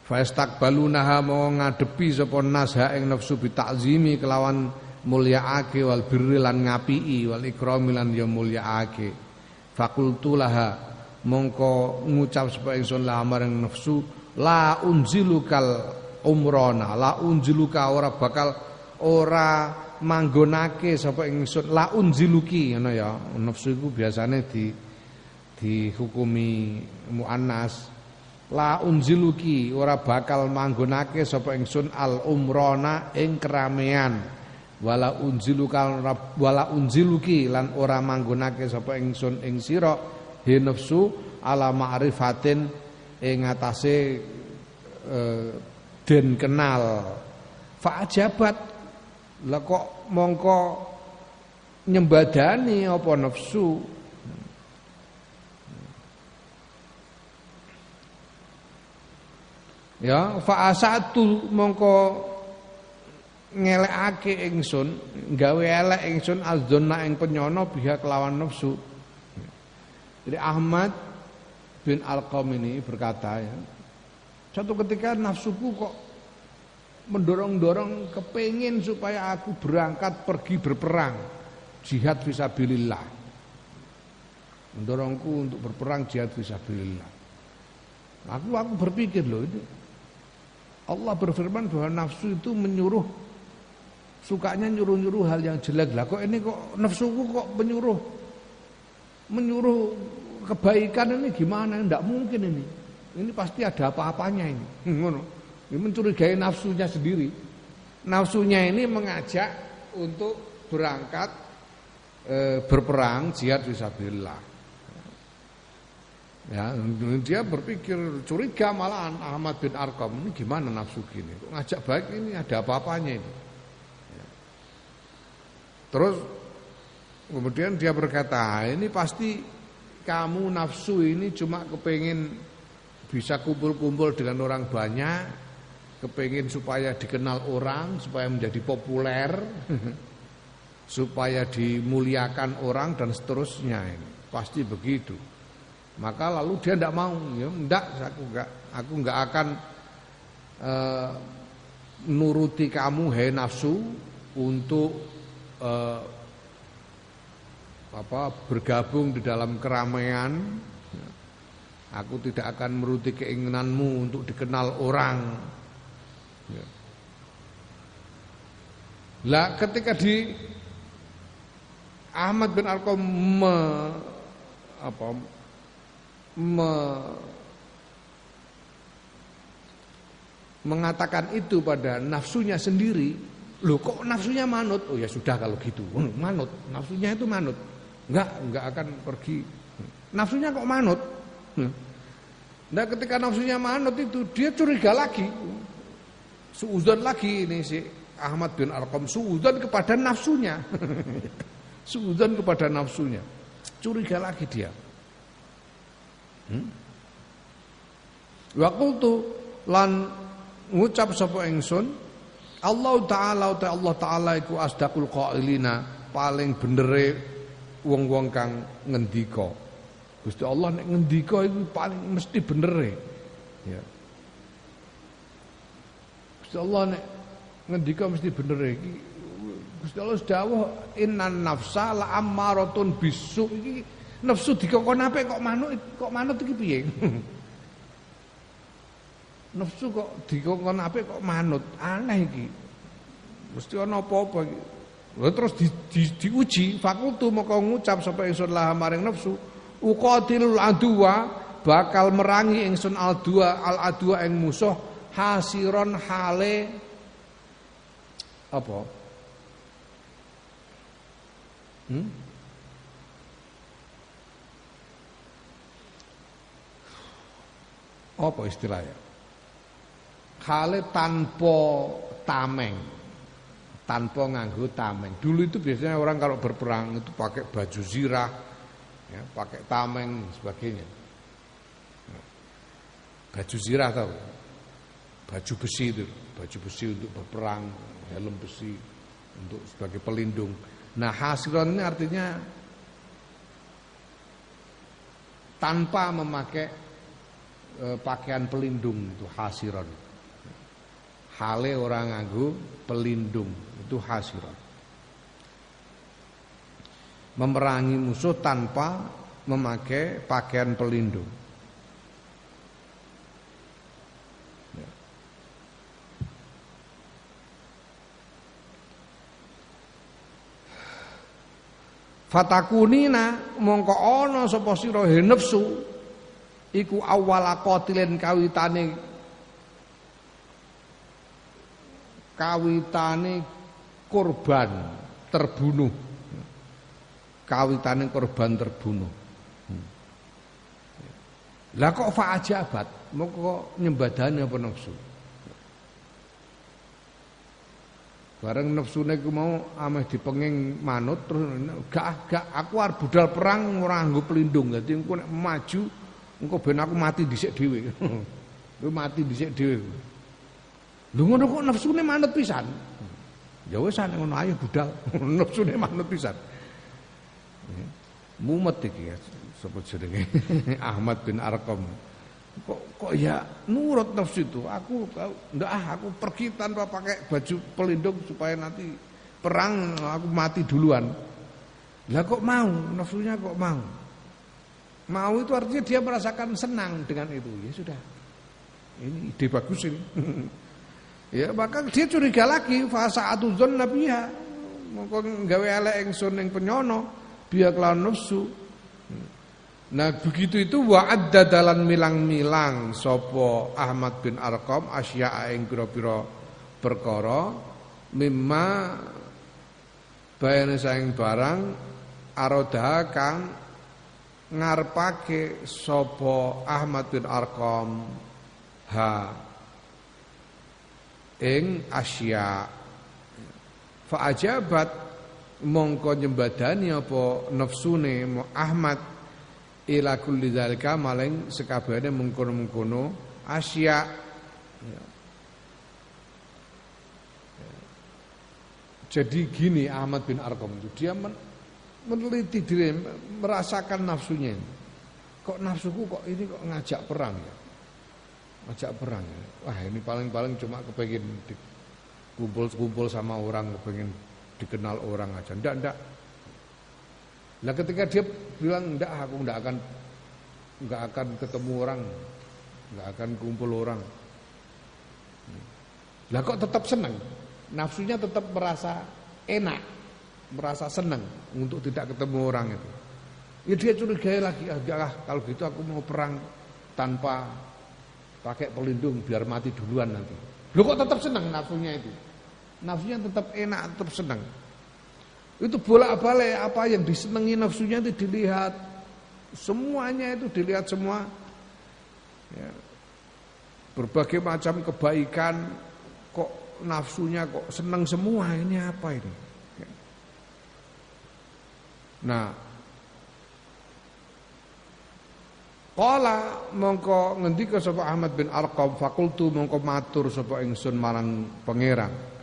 Faistakbalunaha mau ngadepi sapa nas ha ing nafsu bitakzimi kelawan mulyaake wal birri lan ngapii wal ikrami lan ya mulyaake. Fakultu laha mongko ngucap sapa ingsun la marang nafsu la unzilukal umrona la unziluka ora bakal ora manggonake sapa ingsun la unziluki ya nafsu iku biasane di dihukumi muannas la unziluki ora bakal manggonake sapa ingsun al umrona ing keramean. Wala unziluka wala unziluki lan ora manggonake sapa ingsun ing sira he nafsu ala ma'rifatin ing atase e, den kenal. Fa ajabat. Lah kok mongko nyembadani apa nafsu ya fa asatu mongko ngelekake ingsun gawe elek ingsun azzonna ing penyono biha kelawan nafsu. Jadi Ahmad bin Alqam ini berkata ya satu ketika nafsuku kok mendorong-dorong kepingin supaya aku berangkat pergi berperang jihad visabilillah mendorongku untuk berperang jihad visabilillah aku aku berpikir loh itu Allah berfirman bahwa nafsu itu menyuruh sukanya nyuruh-nyuruh hal yang jelek. Lah kok ini kok nafsuku kok menyuruh? Menyuruh kebaikan ini gimana? Tidak mungkin ini. Ini pasti ada apa-apanya ini. [LAUGHS] Ini mencurigai nafsunya sendiri. Nafsunya ini mengajak untuk berangkat e, berperang jihad fisabilillah Ya, dia berpikir curiga malahan Ahmad bin Arqam ini gimana nafsu gini? Ngajak baik ini ada apa-apanya ini. Ya. Terus kemudian dia berkata, ah, ini pasti kamu nafsu ini cuma kepengen bisa kumpul-kumpul dengan orang banyak, kepengen supaya dikenal orang, supaya menjadi populer, [LAUGHS] supaya dimuliakan orang dan seterusnya. Ini. Pasti begitu. Maka lalu dia tidak mau, ya enggak, aku enggak, aku enggak akan e, nuruti kamu hei nafsu untuk e, apa bergabung di dalam keramaian. Aku tidak akan menuruti keinginanmu untuk dikenal orang. Ya. Lah ketika di Ahmad bin Arqam apa me, mengatakan itu pada nafsunya sendiri, loh kok nafsunya manut? Oh ya sudah kalau gitu, hmm, manut, nafsunya itu manut, enggak enggak akan pergi. Nafsunya kok manut? Nah ketika nafsunya manut itu dia curiga lagi, suudzon lagi ini si Ahmad bin Arqam suudzon kepada nafsunya, [LAUGHS] suudzon kepada nafsunya, curiga lagi dia. Hmm? Wa qultu lan ngucap sapa ingsun Allah taala ta Allah taala iku asdaqul qailina paling benere wong-wong kang ngendika. Gusti Allah nek ngendika iku paling mesti benere. Ya. Gusti Allah nek ngendika mesti bener iki. Gusti Allah dawuh innan nafsa la ammaratun bisu iki Nafsu dikokon apik kok manut kok manut iki piye? Nafsu kok dikokon apik kok manut. Aneh iki. Mesti ana apa-apa iki. Lalu terus di, di, diuji fakultu maka ngucap sapa ingsun lah maring nafsu uqatilul adwa bakal merangi ingsun al dua al adwa ing musuh hasiron hale apa hmm? Apa istilahnya? Hale tanpa tameng. Tanpa nganggo tameng. Dulu itu biasanya orang kalau berperang itu pakai baju zirah, ya, pakai tameng sebagainya. Baju zirah tahu. baju besi itu, baju besi untuk berperang, helm besi untuk sebagai pelindung. Nah, hasiron ini artinya tanpa memakai e, pakaian pelindung itu hasiron. Hale orang nganggu pelindung itu hasiron. Memerangi musuh tanpa memakai pakaian pelindung. Fatakunina mongko ana sapa sira nafsu iku awala qatilen kawitane. Kawitane korban terbunuh. Kawitane korban terbunuh. Lah kok fa ajabat mongko nyembadane apa nafsu? Bareng nafsune ku mau ameh dipenging manut terus gak gak. Aku arep budal perang ora nggo pelindung. Dadi engko nek maju engko ben aku mati dhisik dhewe. [LAUGHS] Lu mati dhisik dhewe. Lho ngono kok nafsune manut pisan. Ya wis ngono ayo budal. [LAUGHS] nafsune manut pisan. Mumet iki sapa jenenge [LAUGHS] Ahmad bin Arqam kok kok ya nurut nafsu itu aku enggak ah aku pergi tanpa pakai baju pelindung supaya nanti perang aku mati duluan lah kok mau nafsunya kok mau mau itu artinya dia merasakan senang dengan itu. Ya sudah. Ini ide bagus ini. [LAUGHS] Ya maka dia curiga lagi fasa atuzon nabiha mongko gawe elek ingsun ing penyono biya kelawan nafsu. Nah begitu itu wa'adda dalan milang-milang sopo Ahmad bin Arqam asya'a ing pira-pira perkara mimma bayane saing barang aroda kang ngarepake sopo Ahmad bin Arqam. Ha ing asya fa ajabat mongko nyembadani apa nafsune Ahmad ila kulli dzalika maling sekabehane mengkono-mengkono asya ya. Jadi gini Ahmad bin Arqam itu dia men meneliti diri merasakan nafsunya Kok nafsuku kok ini kok ngajak perang ya? Ngajak perang ya. Wah, ini paling-paling cuma kepengen kumpul-kumpul sama orang kepengen dikenal orang aja. Ndak, ndak. Nah ketika dia bilang enggak aku enggak akan enggak akan ketemu orang, enggak akan kumpul orang. Lah kok tetap senang? Nafsunya tetap merasa enak, merasa senang untuk tidak ketemu orang itu. Ya dia curigai lagi, ah kalau gitu aku mau perang tanpa pakai pelindung biar mati duluan nanti. Lo kok tetap senang nafsunya itu? Nafsunya tetap enak, tetap senang. Itu bolak-balik apa yang disenangi nafsunya itu dilihat. Semuanya itu dilihat semua. Ya. Berbagai macam kebaikan kok nafsunya kok senang semua ini apa ini? Nah, Kala mongko ngendika sapa Ahmad bin Arqam fakultu mongko matur sapa ingsun marang pangeran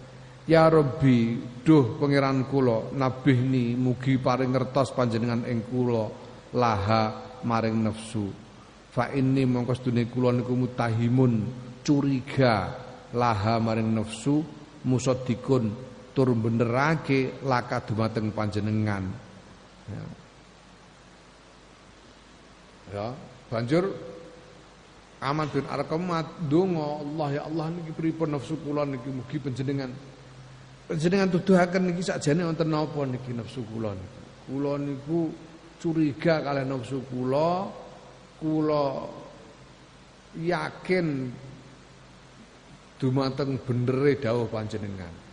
Ya Rabbi, duh pangeran kula, nabihni mugi paring ngertos panjenengan ing kula laha maring nafsu. Fa inni mongko sedune kula niku mutahimun curiga laha maring nafsu musaddiqun tur benerake laka dumateng panjenengan. Ya. ya, banjur Aman bin Arqam donga Allah ya Allah niki pripun nafsu kula niki mugi panjenengan Jenengan tuduhaken niki sakjane wonten napa niki nafsu kula niku. Kula niku curiga kalian nafsu kula. Kula yakin dumateng benere dawuh panjenengan.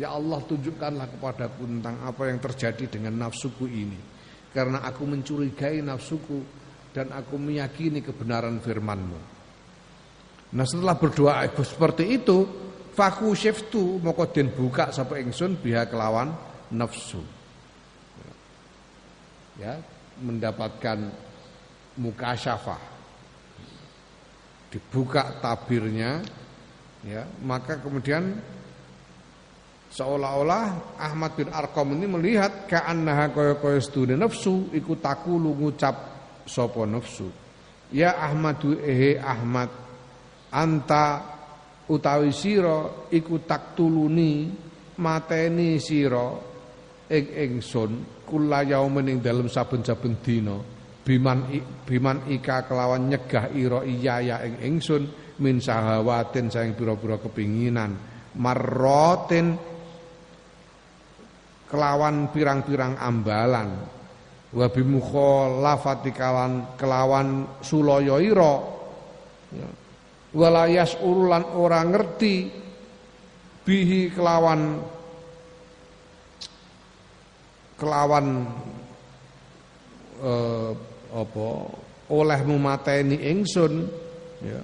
Ya Allah tunjukkanlah kepadaku tentang apa yang terjadi dengan nafsuku ini. Karena aku mencurigai nafsuku dan aku meyakini kebenaran firmanmu. Nah setelah berdoa seperti itu Faku syiftu moko den buka sapa ingsun biha kelawan nafsu. Ya, mendapatkan muka syafah. Dibuka tabirnya Ya, maka kemudian seolah-olah Ahmad bin Arkom ini melihat ka'annaha kaya kaya sedune nafsu iku takulu ngucap sapa nafsu. Ya Ahmadu ehe Ahmad anta utawi sira iku taktuluni mateni sira ing ingsun kula yaumin ing dalem saben-saben dina biman biman ika kelawan nyegah ira iya ya ing ingsun min sahawatin saing pira-pira kepinginan marrotin kelawan pirang-pirang ambalan. Wa bimukhalafati kawan kelawan sulaya ira ya. walayas urulan ora ngerti bihi kelawan kelawan eh, apa olehmu mateni ingsun ya.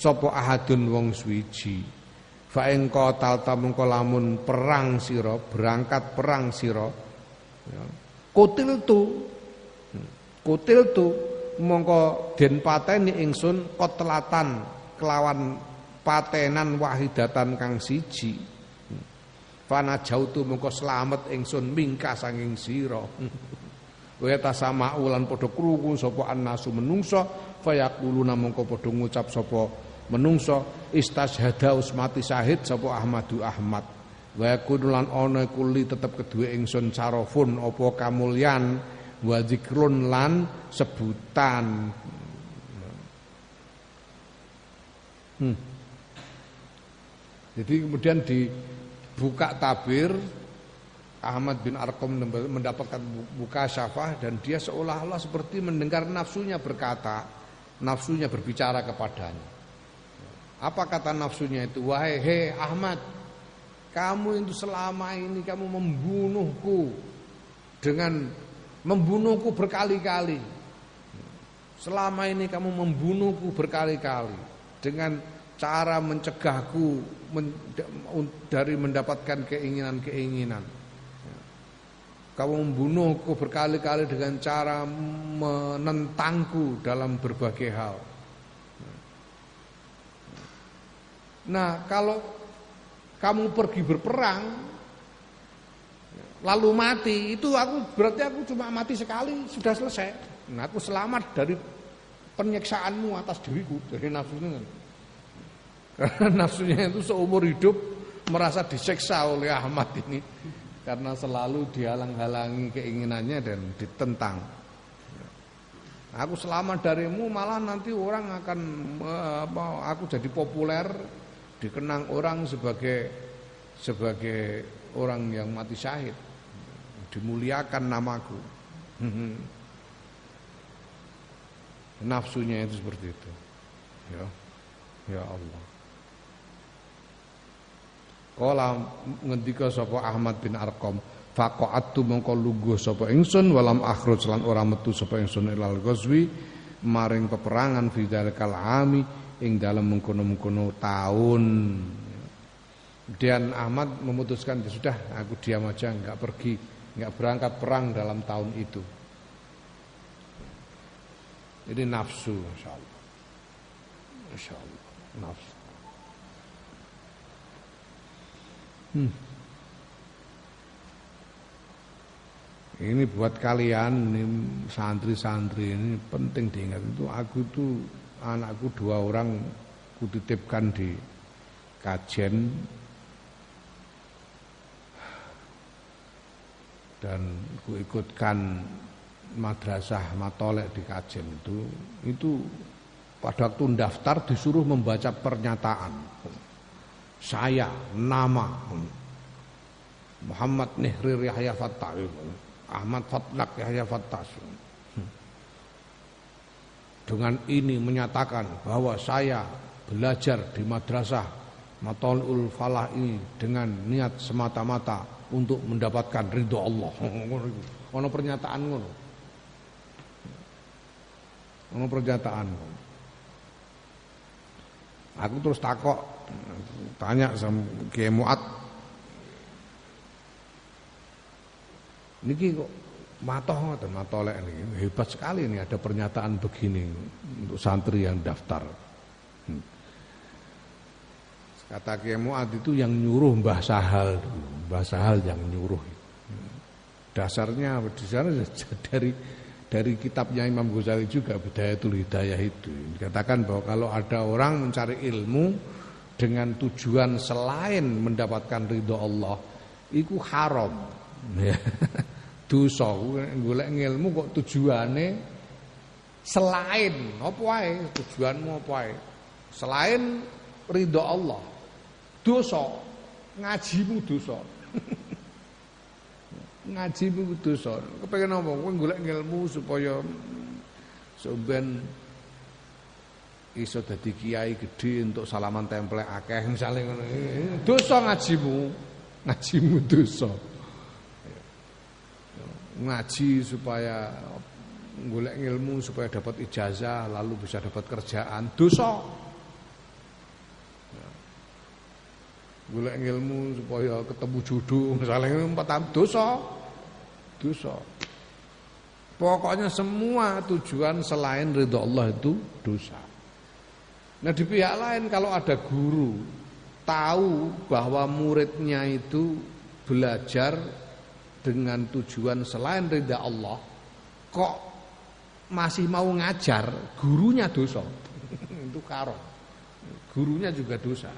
Sapa ahadun wong suwiji fa ing qatal mengko lamun perang sira berangkat perang sira. Ya. Kutil tu. Kutil tu mongko den pateni ingsun kotlatan kelawan patenan wahidatan kang siji. Fana jautu mongko slamet ingsun mingka sanging sira. Wa tasamau lan padha krungu sapa annasu menungso fayaquluna mongko padha ngucap sapa menungso istashhada usmati syahid sapa Ahmadu Ahmad wa yakunu lan ana kuli tetep kedue ingsun sarafun apa kamulyan wa zikrun lan sebutan hmm. jadi kemudian dibuka tabir Ahmad bin Arkom mendapatkan buka syafah dan dia seolah-olah seperti mendengar nafsunya berkata, nafsunya berbicara kepadanya. Apa kata nafsunya itu? Wahai he Ahmad, kamu itu selama ini kamu membunuhku dengan membunuhku berkali-kali. Selama ini kamu membunuhku berkali-kali dengan cara mencegahku dari mendapatkan keinginan-keinginan. Kamu membunuhku berkali-kali dengan cara menentangku dalam berbagai hal. Nah kalau kamu pergi berperang lalu mati itu aku berarti aku cuma mati sekali sudah selesai. Nah aku selamat dari penyiksaanmu atas diriku dari nafsunya. Karena [LAUGHS] nafsunya itu seumur hidup merasa diseksa oleh Ahmad ini karena selalu dihalang-halangi keinginannya dan ditentang. Aku selamat darimu malah nanti orang akan aku jadi populer dikenang orang sebagai sebagai orang yang mati syahid. Dimuliakan namaku. [LAUGHS] Nafsunya itu seperti itu. Ya. Ya Allah. Kala ngendika sapa Ahmad bin Arqam faqa'attu mongko lungguh sapa ingsun walam akhruj lan ora metu sapa ingsun ilal ghazwi maring peperangan fi dalikal ami ing dalam mengkono-mengkono tahun. Dan Ahmad memutuskan ya sudah aku diam aja nggak pergi nggak berangkat perang dalam tahun itu. Ini nafsu, insya Allah. Insya Allah, nafsu. Hmm. Ini buat kalian, ini santri-santri ini penting diingat itu. Aku itu anakku dua orang kutitipkan di kajen dan ku ikutkan madrasah matolek di kajen itu. Itu pada waktu daftar disuruh membaca pernyataan. Saya nama. Muhammad Nihrir Yahya Fattah. Ahmad Fatlak Yahya Fattah dengan ini menyatakan bahwa saya belajar di madrasah Matolul Falah ini dengan niat semata-mata untuk mendapatkan ridho Allah. [LAUGHS] Ono pernyataan ngono. Ono pernyataan. Aku terus takok tanya sama Kiai Muat. Niki kok Matoh ngoten matolek ini hebat sekali ini ada pernyataan begini untuk santri yang daftar. Hmm. Kata Kiai itu yang nyuruh Mbah Sahal, Mbah Sahal yang nyuruh. Dasarnya dasarnya [LAUGHS] dari dari kitabnya Imam Ghazali juga Bidayatul Hidayah itu dikatakan bahwa kalau ada orang mencari ilmu dengan tujuan selain mendapatkan ridho Allah itu haram [LAUGHS] ya. Dosa. Golek ilmu kok tujuannya selain. Apa wae? Tujuanmu apa wae? Selain ridho Allah. Dosa. Ngajimu dosa. [LAUGHS] Ngajimu dosa. Kepengen apa? Kowe golek supaya sampean iso dadi kiai gede untuk salaman templek akeh misalnya ngono. Dosa ngajimu. Ngajimu dosa ngaji supaya golek ilmu supaya dapat ijazah lalu bisa dapat kerjaan. Dosa. Golek ilmu supaya ketemu jodoh misalnya empat tahun. Dosa. Dosa. Pokoknya semua tujuan selain ridho Allah itu dosa. Nah di pihak lain kalau ada guru tahu bahwa muridnya itu belajar dengan tujuan selain ridha Allah kok masih mau ngajar gurunya dosa [LAUGHS] itu karo gurunya juga dosa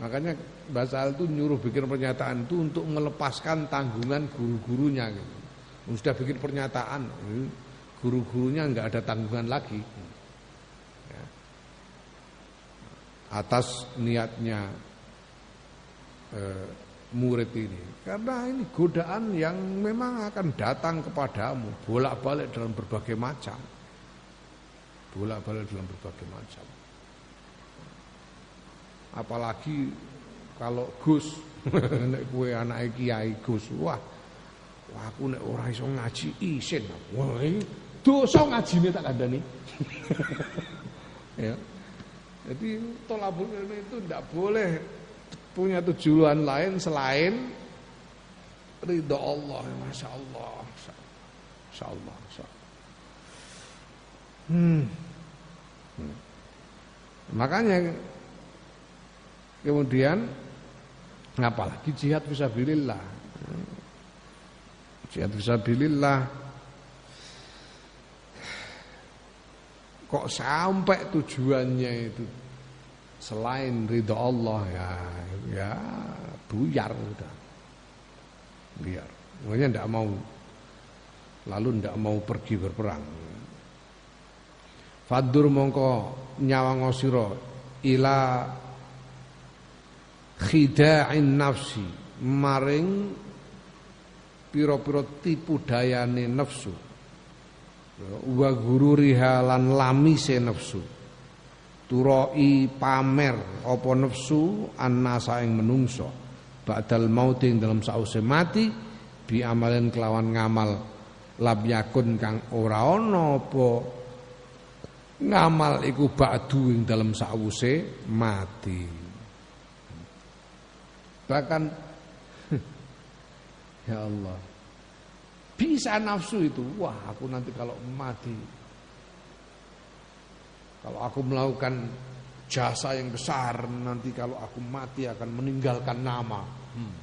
Makanya Basal itu nyuruh bikin pernyataan itu untuk melepaskan tanggungan guru-gurunya gitu. Sudah bikin pernyataan, guru-gurunya nggak ada tanggungan lagi. Ya. Atas niatnya eh, murid ini. Karena ini godaan yang memang akan datang kepadamu bolak-balik dalam berbagai macam. Bolak-balik dalam berbagai macam. Apalagi kalau Gus [LAUGHS] nek kowe anake kiai Gus wah wah aku nek ora iso ngaji isin. Wah dosa ngajine tak kandhani. [LAUGHS] Ya. Jadi tolabul ilmi itu tidak boleh punya tujuan lain selain ridho Allah masya Allah masya Allah, masya Allah. Hmm. hmm. makanya Kemudian apalagi jihad fisabilillah. Jihad fisabilillah kok sampai tujuannya itu selain ridho Allah ya ya buyar udah biar makanya tidak mau lalu tidak mau pergi berperang. Fadur mongko nyawang osiro ila khida'in nafsi maring pira-pira tipu dayane nafsu. Wa gururiha lan lamise nafsu. Turoi pamer apa nafsu annasa ing menungso ba'dal mauti ing dalam sause mati bi amalen kelawan ngamal lab yakun kang ora ana apa ngamal iku ba'du ing dalam sause mati Bahkan [LAUGHS] ya Allah. Bisa nafsu itu. Wah, aku nanti kalau mati kalau aku melakukan jasa yang besar nanti kalau aku mati akan meninggalkan nama. Hmm.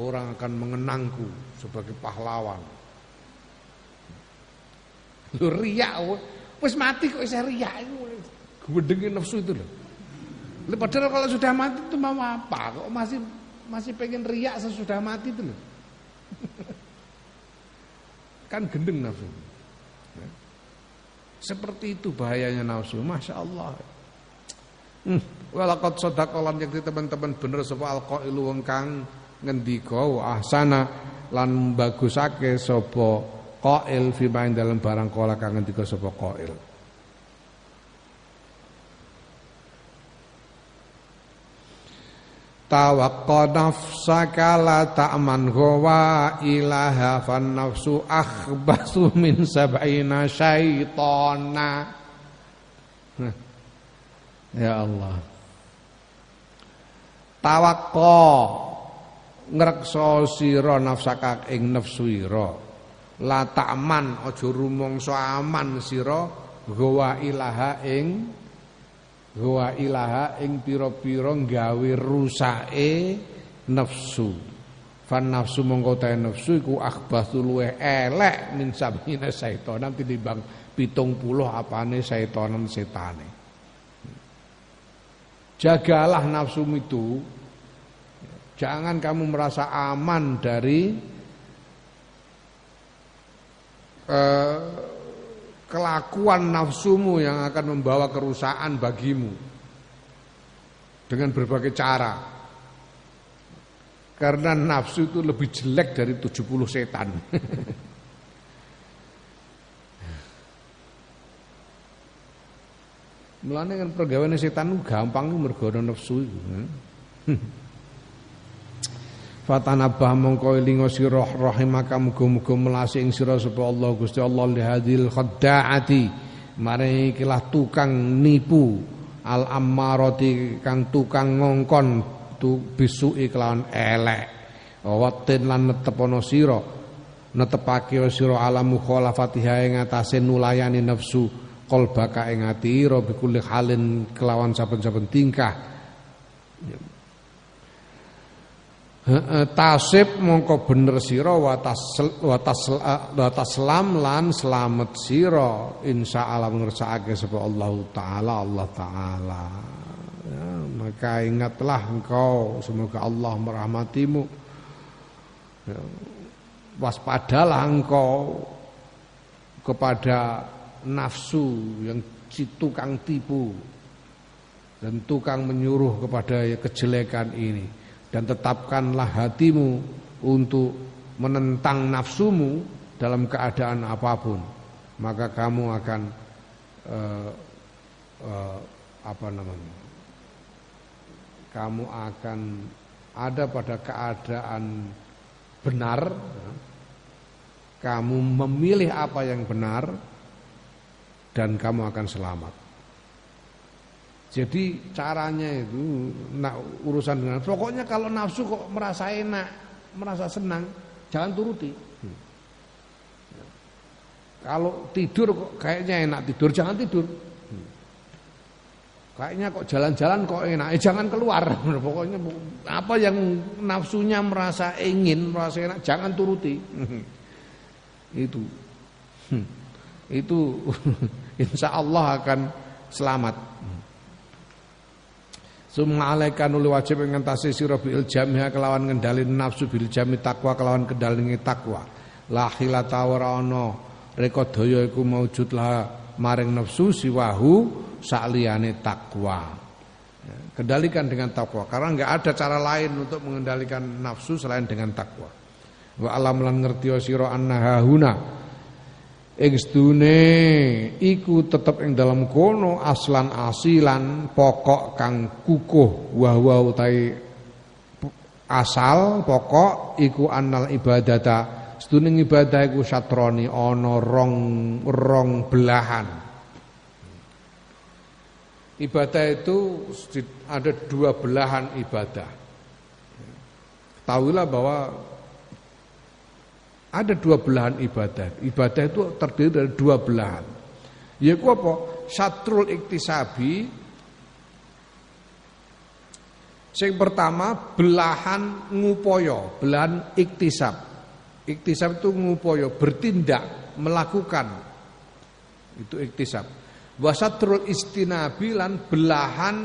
Orang akan mengenangku sebagai pahlawan. Lu riak, wis mati kok saya riak itu. Gedengin nafsu itu loh. Padahal kalau sudah mati itu mau apa? Kok masih masih pengen riak sesudah mati itu loh. [LAUGHS] kan gendeng nafsu. Ya. Seperti itu bahayanya nafsu, masya Allah. Hmm, walakot sodakolan yang teman-teman bener sapa alqailu wong kang ngendika ahsana lan bagusake sapa qail fi dalam barang kala kang ngendika sapa qail. Tawakka nafsaka la ta'man huwa ilaha fan nafsu akhbasu min sab'ina syaitana Ya Allah. Tawakka ngrekso sira nafsaka ing nafsu ira. La ta'man aja rumangsa aman sira. Gawa ilaha ing wa ilaha ing pira-pira gawe rusake nafsu. Fan nafsu mongko ta nafsu iku akhbathu luweh elek min sabina syaitan nanti dibang 70 apane syaitanan setane jagalah nafsu itu jangan kamu merasa aman dari eh, kelakuan nafsumu yang akan membawa kerusakan bagimu dengan berbagai cara. Karena nafsu itu lebih jelek dari 70 setan. [LAUGHS] Mulane kan pergaweane setan gampang mergo nafsu iku. Fatanabah mongko elinga sira rahimaka muga-muga melasi ing sira sapa Allah Gusti Allah li hadil khadda'ati. Mare ikilah tukang nipu al ammarati kang tukang ngongkon tu bisu kelawan elek. Watin lan netepono sira netepake sira ala mukhalafatiha ing atase nulayani nafsu qalbaka ing ati ira halin kelawan saben-saben tingkah. Tasib mongko bener sira wa taslam lan selamat sira. Insyaallah ngersakake sapa Allah taala Allah taala. Ya, maka ingatlah engkau semoga Allah merahmatimu. Ya, waspadalah engkau kepada nafsu yang tukang tipu dan tukang menyuruh kepada kejelekan ini. Dan tetapkanlah hatimu untuk menentang nafsumu dalam keadaan apa pun. Maka kamu akan uh, uh, apa namanya? Kamu akan ada pada keadaan benar kamu memilih apa yang benar dan kamu akan selamat jadi caranya itu nak urusan dengan pokoknya kalau nafsu kok merasa enak, merasa senang, jangan turuti. Hmm. Kalau tidur kok kayaknya enak tidur, jangan tidur. Hmm. Kayaknya kok jalan-jalan kok enak, eh jangan keluar. [LAUGHS] Pokoknya apa yang nafsunya merasa ingin, merasa enak, jangan turuti. Hmm. [LAUGHS] Itu. Itu [LAUGHS] insya Allah akan selamat. Summa alaika nuli wajib ngentasi sira bil jamiha kelawan ngendali nafsu bil jami takwa kelawan kendali takwa. La khilata ora ana reka iku lah maring nafsu siwahu sakliyane takwa. Kendalikan dengan takwa karena enggak ada cara lain untuk mengendalikan nafsu selain dengan takwa. Wa alam lan ngerti sira annaha huna ing sedune iku tetep ing dalam kono aslan asilan pokok kang kukuh wa wa utai asal pokok iku annal ibadata. Sedune ibadah iku satroni ana rong rong belahan. Ibadah itu ada dua belahan ibadah. Tahulah bahwa ada dua belahan ibadah. Ibadah itu terdiri dari dua belahan. Yaitu apa? Satrul iktisabi. Yang pertama belahan ngupoyo, belahan iktisab. Iktisab itu ngupoyo, bertindak, melakukan. Itu iktisab. Wasatrul istinabi lan belahan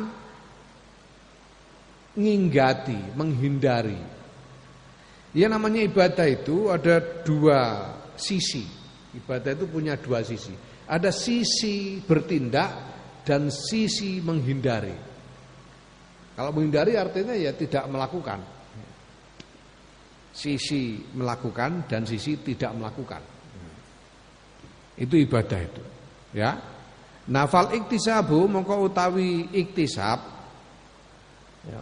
nginggati, menghindari. Ya namanya ibadah itu ada dua sisi. Ibadah itu punya dua sisi. Ada sisi bertindak dan sisi menghindari. Kalau menghindari artinya ya tidak melakukan. Sisi melakukan dan sisi tidak melakukan. Itu ibadah itu. Ya. Nafal iktisabu mongko utawi iktisab ya,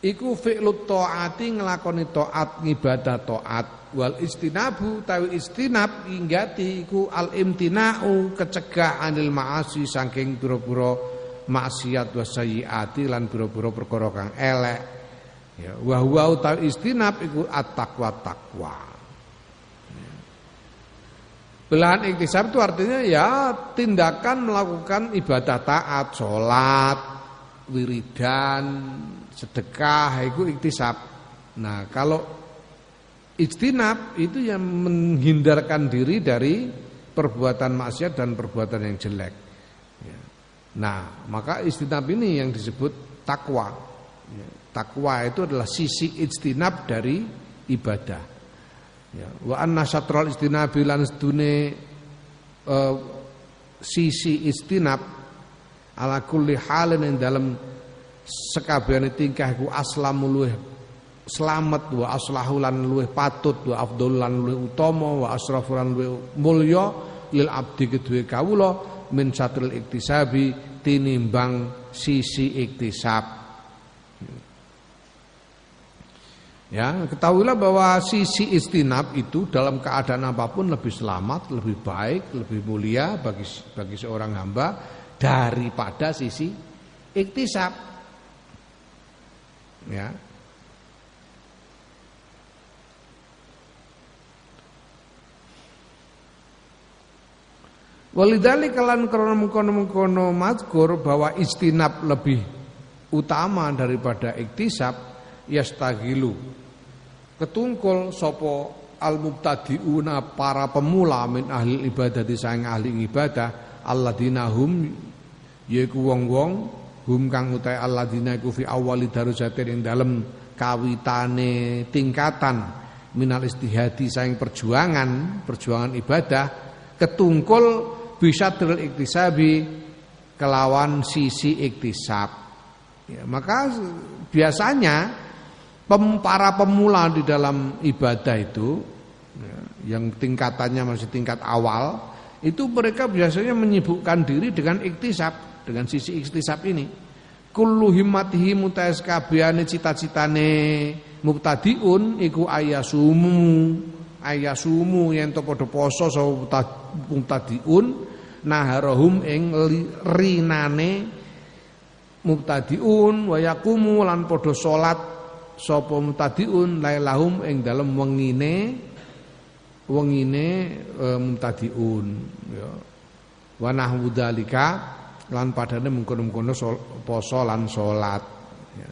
Iku fi'lut ta'ati nglakoni ta'at ngibadah ta'at. Wal istinabu tawi istinab inggati iku al imtina'u kecegah anil ma'asi saking pira-pira maksiat wa sayyiati lan pira-pira perkara elek. Ya wa huwa utawi istinab iku at-taqwa taqwa Belahan iktisab itu artinya ya tindakan melakukan ibadah taat, sholat, wiridan, sedekah, itu iktisab. Nah kalau ijtinab itu yang menghindarkan diri dari perbuatan maksiat dan perbuatan yang jelek. Ya. Nah maka ijtinab ini yang disebut takwa. Ya. Takwa itu adalah sisi ijtinab dari ibadah. Ya, wa anna syatral istinabi lan uh, sisi istinab ala kulli halin ing dalem sekabehane tingkah iku aslamu luweh selamat wa aslahu lan patut wa afdhal lan luweh utama wa asrafu lan luweh mulya lil abdi kedue kawula min satril iktisabi tinimbang sisi iktisab Ya, ketahuilah bahwa sisi istinab itu dalam keadaan apa pun lebih selamat, lebih baik, lebih mulia bagi bagi seorang hamba daripada sisi iktisab. Ya. Walidali kalan krono mengkono mengkono mazkur bahwa istinab lebih utama daripada iktisab yastagilu ketungkul sopo al mubtadiuna para pemula min ahli ibadah di sayang ahli ibadah alladzina hum yaiku wong-wong hum kang utai alladzina iku fi awali darusatin ing dalem kawitane tingkatan minal istihadi sayang perjuangan perjuangan ibadah ketungkul bisa teril iktisabi kelawan sisi iktisab. Ya, maka biasanya pem, para pemula di dalam ibadah itu ya, yang tingkatannya masih tingkat awal itu mereka biasanya menyibukkan diri dengan iktisab dengan sisi iktisab ini. Kullu himmatihi mutais kabehane cita-citane mubtadiun iku ayasumu. Ayasumu yen to padha poso sapa mubtadiun naharahum ing rinane mubtadiun wa yaqumu lan padha salat sapa mutadiun lailahum ing dalem wengine wengine e, mutadiun ya. Wa nahwu dzalika lan padane mengkono-mengkono poso lan salat ya.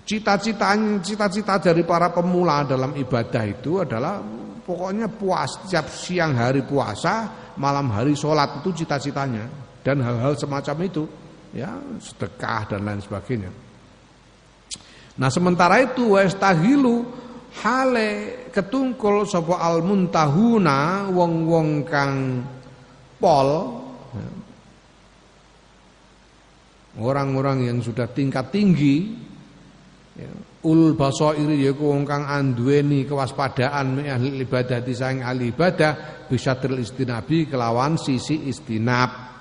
Cita-citanya cita-cita dari para pemula dalam ibadah itu adalah pokoknya puas setiap siang hari puasa, malam hari sholat itu cita-citanya dan hal-hal semacam itu ya sedekah dan lain sebagainya. Nah sementara itu wastahilu hale ketungkul sapa al muntahuna wong-wong kang pol orang-orang yang sudah tingkat tinggi ya, ul basairi yaiku wong kang kewaspadaan ahli ibadah disayang ahli ibadah bisa istinabi kelawan sisi istinab.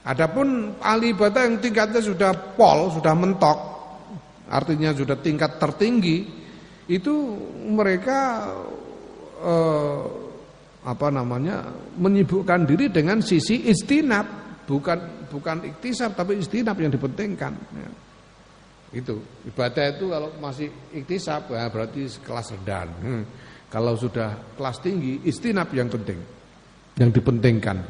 Adapun ahli ibadah yang tingkatnya sudah pol, sudah mentok artinya sudah tingkat tertinggi itu mereka eh, apa namanya menyibukkan diri dengan sisi istinab bukan bukan iktisab tapi istinab yang dipentingkan. Ya. itu. Ibadah itu kalau masih iktisab ya berarti kelas rendah. Hmm. kalau sudah kelas tinggi istinab yang penting yang dipentingkan.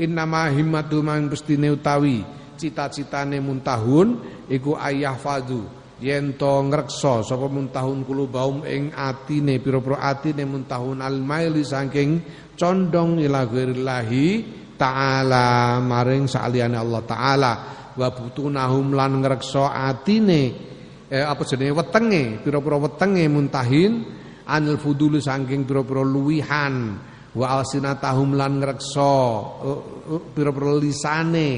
Innama himmatu man pestine utawi cita-citane muntahun iku ayah fadu. Yen to ngreksa sapa muntahun baum ing atine pira-pira atine muntahun almaili saking condong ila ghairillahi taala maring saliyane Allah taala. Wa butunahum lan ngreksa atine eh, apa jenenge wetenge pira-pira wetenge muntahin anil fudul saking pira-pira luwihan. Wa alsinatahum lan ngreksa eh, eh, pira-pira lisane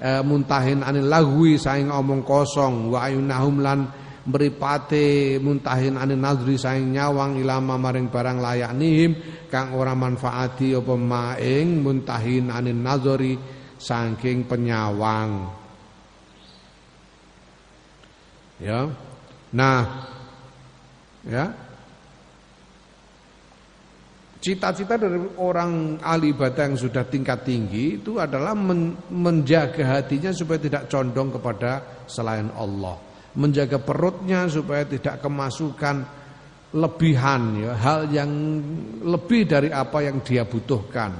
e, muntahin anil lahwi saing omong kosong. Wa ayunahum lan mripate muntahin anil nadri saing nyawang ilama maring barang layak nihim kang ora manfaati apa maing muntahin anil nazari saking penyawang. Ya. Nah ya. Cita-cita dari orang ahli ibadah yang sudah tingkat tinggi itu adalah men menjaga hatinya supaya tidak condong kepada selain Allah, menjaga perutnya supaya tidak kemasukan lebihan ya, hal yang lebih dari apa yang dia butuhkan.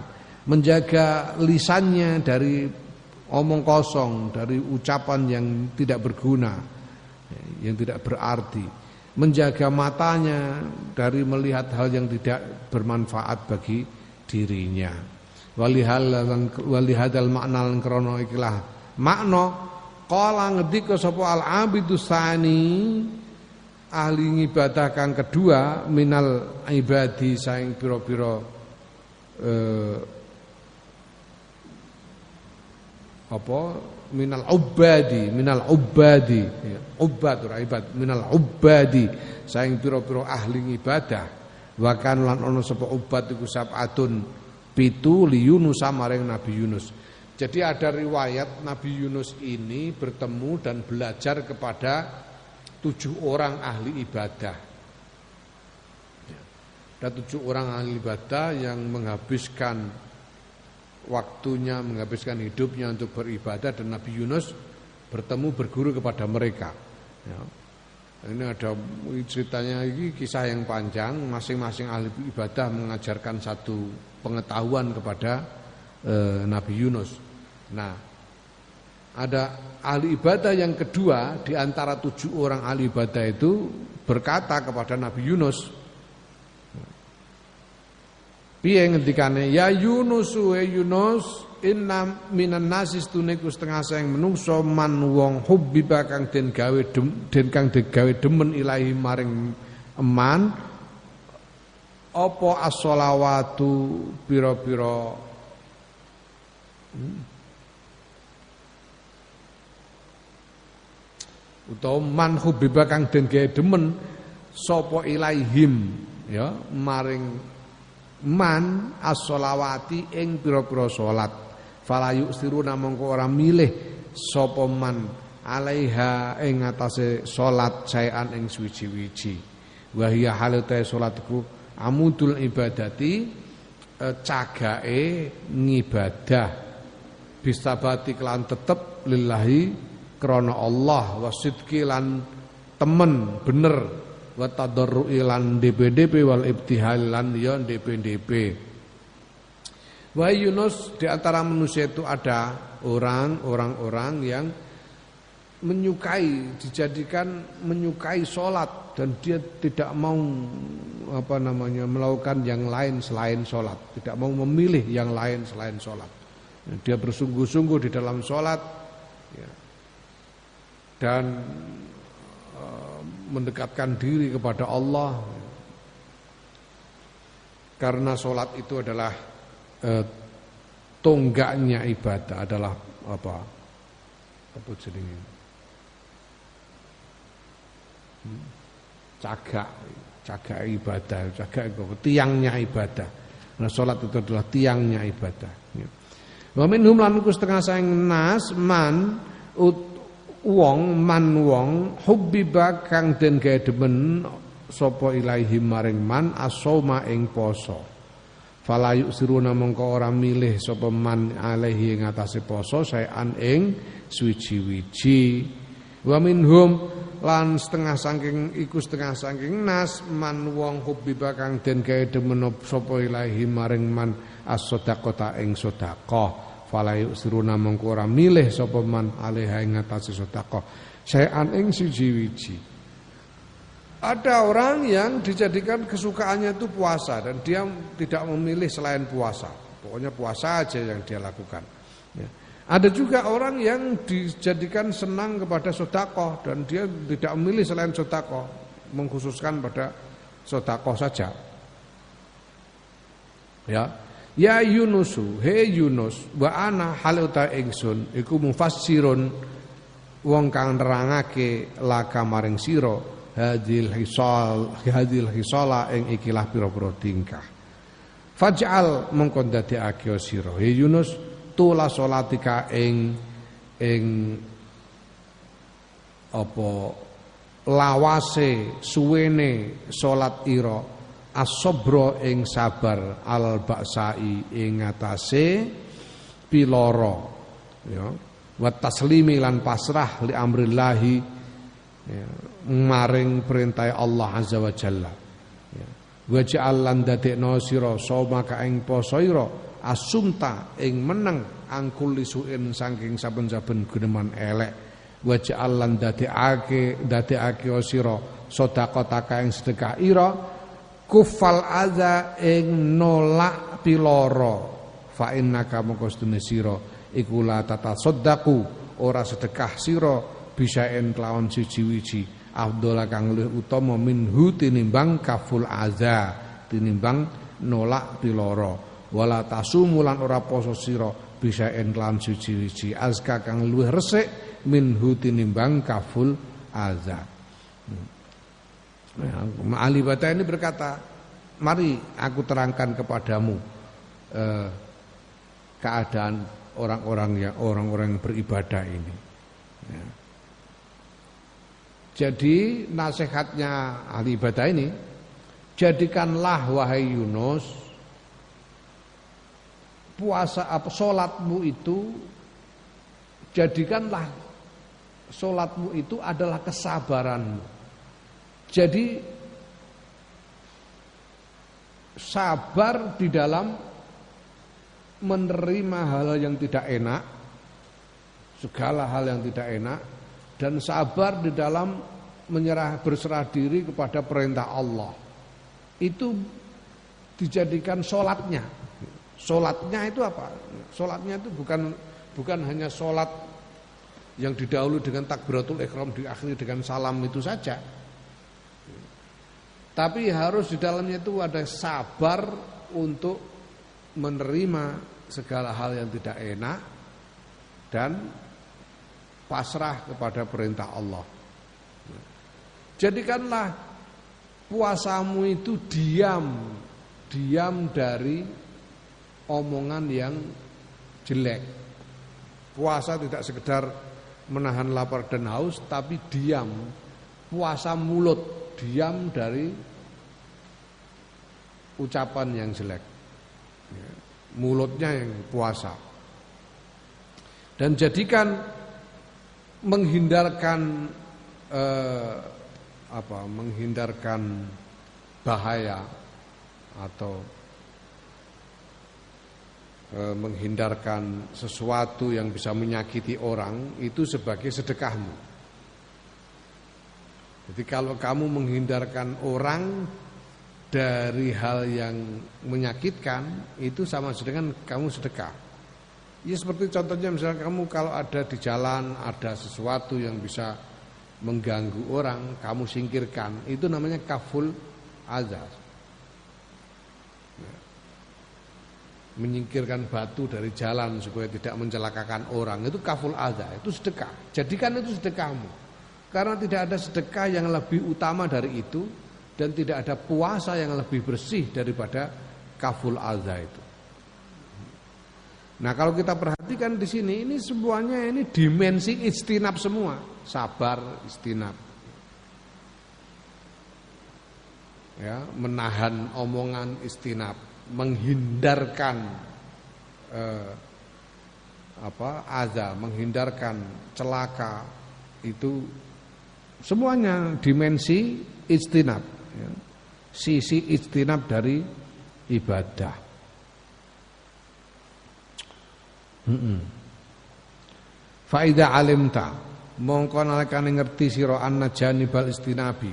Menjaga lisannya dari omong kosong, dari ucapan yang tidak berguna, yang tidak berarti. Menjaga matanya dari melihat hal yang tidak bermanfaat bagi dirinya. Walihadal makna krono ikilah makna qala ngendika sapa al abidus sani ahli ibadah kang kedua minal ibadi saing pira-pira eh, apa? Minal ubadi minal ubadi. Ya, ubad ibad minal ubadi saing pira-pira ahli ibadah wa kan lan ana sapa ubad iku sab'atun pitu li Yunus maring Nabi Yunus jadi ada riwayat Nabi Yunus ini bertemu dan belajar kepada tujuh orang ahli ibadah. Ya. Ada tujuh orang ahli ibadah yang menghabiskan waktunya, menghabiskan hidupnya untuk beribadah dan Nabi Yunus bertemu berguru kepada mereka. Ya. Ini ada ceritanya ini kisah yang panjang, masing-masing ahli ibadah mengajarkan satu pengetahuan kepada e, Nabi Yunus. Nah, ada ahli ibadah yang kedua di antara tujuh orang ahli ibadah itu berkata kepada Nabi Yunus Piye ngendikane? Ya Yunus wa Yunus inna minan nasis tuniku setengah sayang menungso man wong hubbiba kang den gawe dem, den kang gawe demen ilahi maring eman apa as-shalawatu pira-pira? Hmm, utawa man hubiba kang den gawe demen sapa ilaihim? Ya maring man as-sholawati ing pira-pira salat fala yusiruna mongko ora milih sapa man alaiha ing atase salat saean ing suwi-wiji wa hiya halate salat iku amudul ibadati e, cagake ngibadah. Bisabati kelan tetep lillahi krana Allah wasidki lan temen bener. Wa tadarrui lan DPDP wal ibtihal lan ya DPDP Wahai Yunus di antara manusia itu ada orang orang-orang yang menyukai dijadikan menyukai sholat. Dan dia tidak mau apa namanya melakukan yang lain selain sholat. Tidak mau memilih yang lain selain sholat. Dia bersungguh-sungguh di dalam sholat dan eh, mendekatkan diri kepada Allah. Karena sholat itu adalah eh, tonggaknya ibadah adalah apa? Apa jenenge? Hmm, cagak cagak ibadah cagak tiangnya ibadah. Nah sholat itu adalah tiangnya ibadah ya. Wa minhum setengah sayang nas man ut wong man wong hubbiba kang den gawe demen sapa ilahi maring man asoma ing poso. Fala yusiruna mongko ora milih sapa man alaihi ing atase poso saean ing suci-wiji. Wa minhum lan setengah saking iku setengah saking nas man wong hubbiba kang den gawe demen sapa ilahi maring man as-sadaqata ing sedekah fala yusiruna mongko ora milih sapa man alaiha ing atase sedekah. Sayan ing siji-wiji ada orang yang dijadikan kesukaannya itu puasa dan dia tidak memilih selain puasa. Pokoknya puasa aja yang dia lakukan. Ya. Ada juga orang yang dijadikan senang kepada sodakoh dan dia tidak memilih selain sodakoh, mengkhususkan pada sodakoh saja. Ya, Ya Yunusu, he Yunus, wa ana haluta ingsun iku mufassirun wong kang nerangake laka maring sira hadil hisal hadil hisala ing ikilah pira-pira tingkah. Faj'al mongko ndadekake sira he Yunus tula salatika ing ing apa lawase suwene salat ira asobro ing sabar al baksai ing atase piloro ya. Wa taslimi lan pasrah li amrillahi ya, maring perintah Allah azza wa jalla wa ja'al lan dadekno sira somaka ing poso asumta ing meneng angkul lisuin saking saben-saben guneman elek. Wa ja'al lan dadekake dadekake sira sedekah ing sedekah ira kufal adza ing nolak piloro. Fa innaka mongko sedune sira iku la tatasaddaqu ora sedekah sira bisaen kelawan siji-wiji. Afdhala kang luwih utama minhu tinimbang kaful aza tinimbang nolak piloro. Wala tasumu lan ora poso sira bisaen kelawan siji-wiji. Azka kang luwih resik minhu tinimbang kaful aza Nah, Ali Bata ini berkata, mari aku terangkan kepadamu eh, keadaan orang-orang yang orang-orang yang beribadah ini. Ya. Jadi nasihatnya ahli ibadah ini jadikanlah wahai Yunus puasa apa solatmu itu jadikanlah solatmu itu adalah kesabaranmu. Jadi sabar di dalam menerima hal yang tidak enak, segala hal yang tidak enak, dan sabar di dalam menyerah berserah diri kepada perintah Allah. Itu dijadikan solatnya. Solatnya itu apa? Solatnya itu bukan bukan hanya solat yang didahului dengan takbiratul ikhram diakhiri dengan salam itu saja. Tapi harus di dalamnya itu ada sabar untuk menerima segala hal yang tidak enak dan pasrah kepada perintah Allah. Jadikanlah puasamu itu diam, diam dari omongan yang jelek. Puasa tidak sekedar menahan lapar dan haus, tapi diam. Puasa mulut, diam dari ucapan yang jelek mulutnya yang puasa. Dan jadikan menghindarkan eh, apa? Menghindarkan bahaya atau eh, menghindarkan sesuatu yang bisa menyakiti orang itu sebagai sedekahmu. Jadi kalau kamu menghindarkan orang dari hal yang menyakitkan itu sama dengan kamu sedekah. Ya seperti contohnya misalnya kamu kalau ada di jalan ada sesuatu yang bisa mengganggu orang, kamu singkirkan, itu namanya kaful. Ya. Menyingkirkan batu dari jalan supaya tidak mencelakakan orang, itu kaful azaz, itu sedekah. Jadikan itu sedekahmu. Karena tidak ada sedekah yang lebih utama dari itu dan tidak ada puasa yang lebih bersih daripada kaful adza itu. Nah kalau kita perhatikan di sini ini semuanya ini dimensi istinab semua, sabar istinab. Ya, menahan omongan istinab, menghindarkan eh, apa azza, menghindarkan celaka itu semuanya dimensi istinab ya. sisi istinab dari ibadah. Hmm. Faida alimta mongko nalikane ngerti sira anna janibal istinabi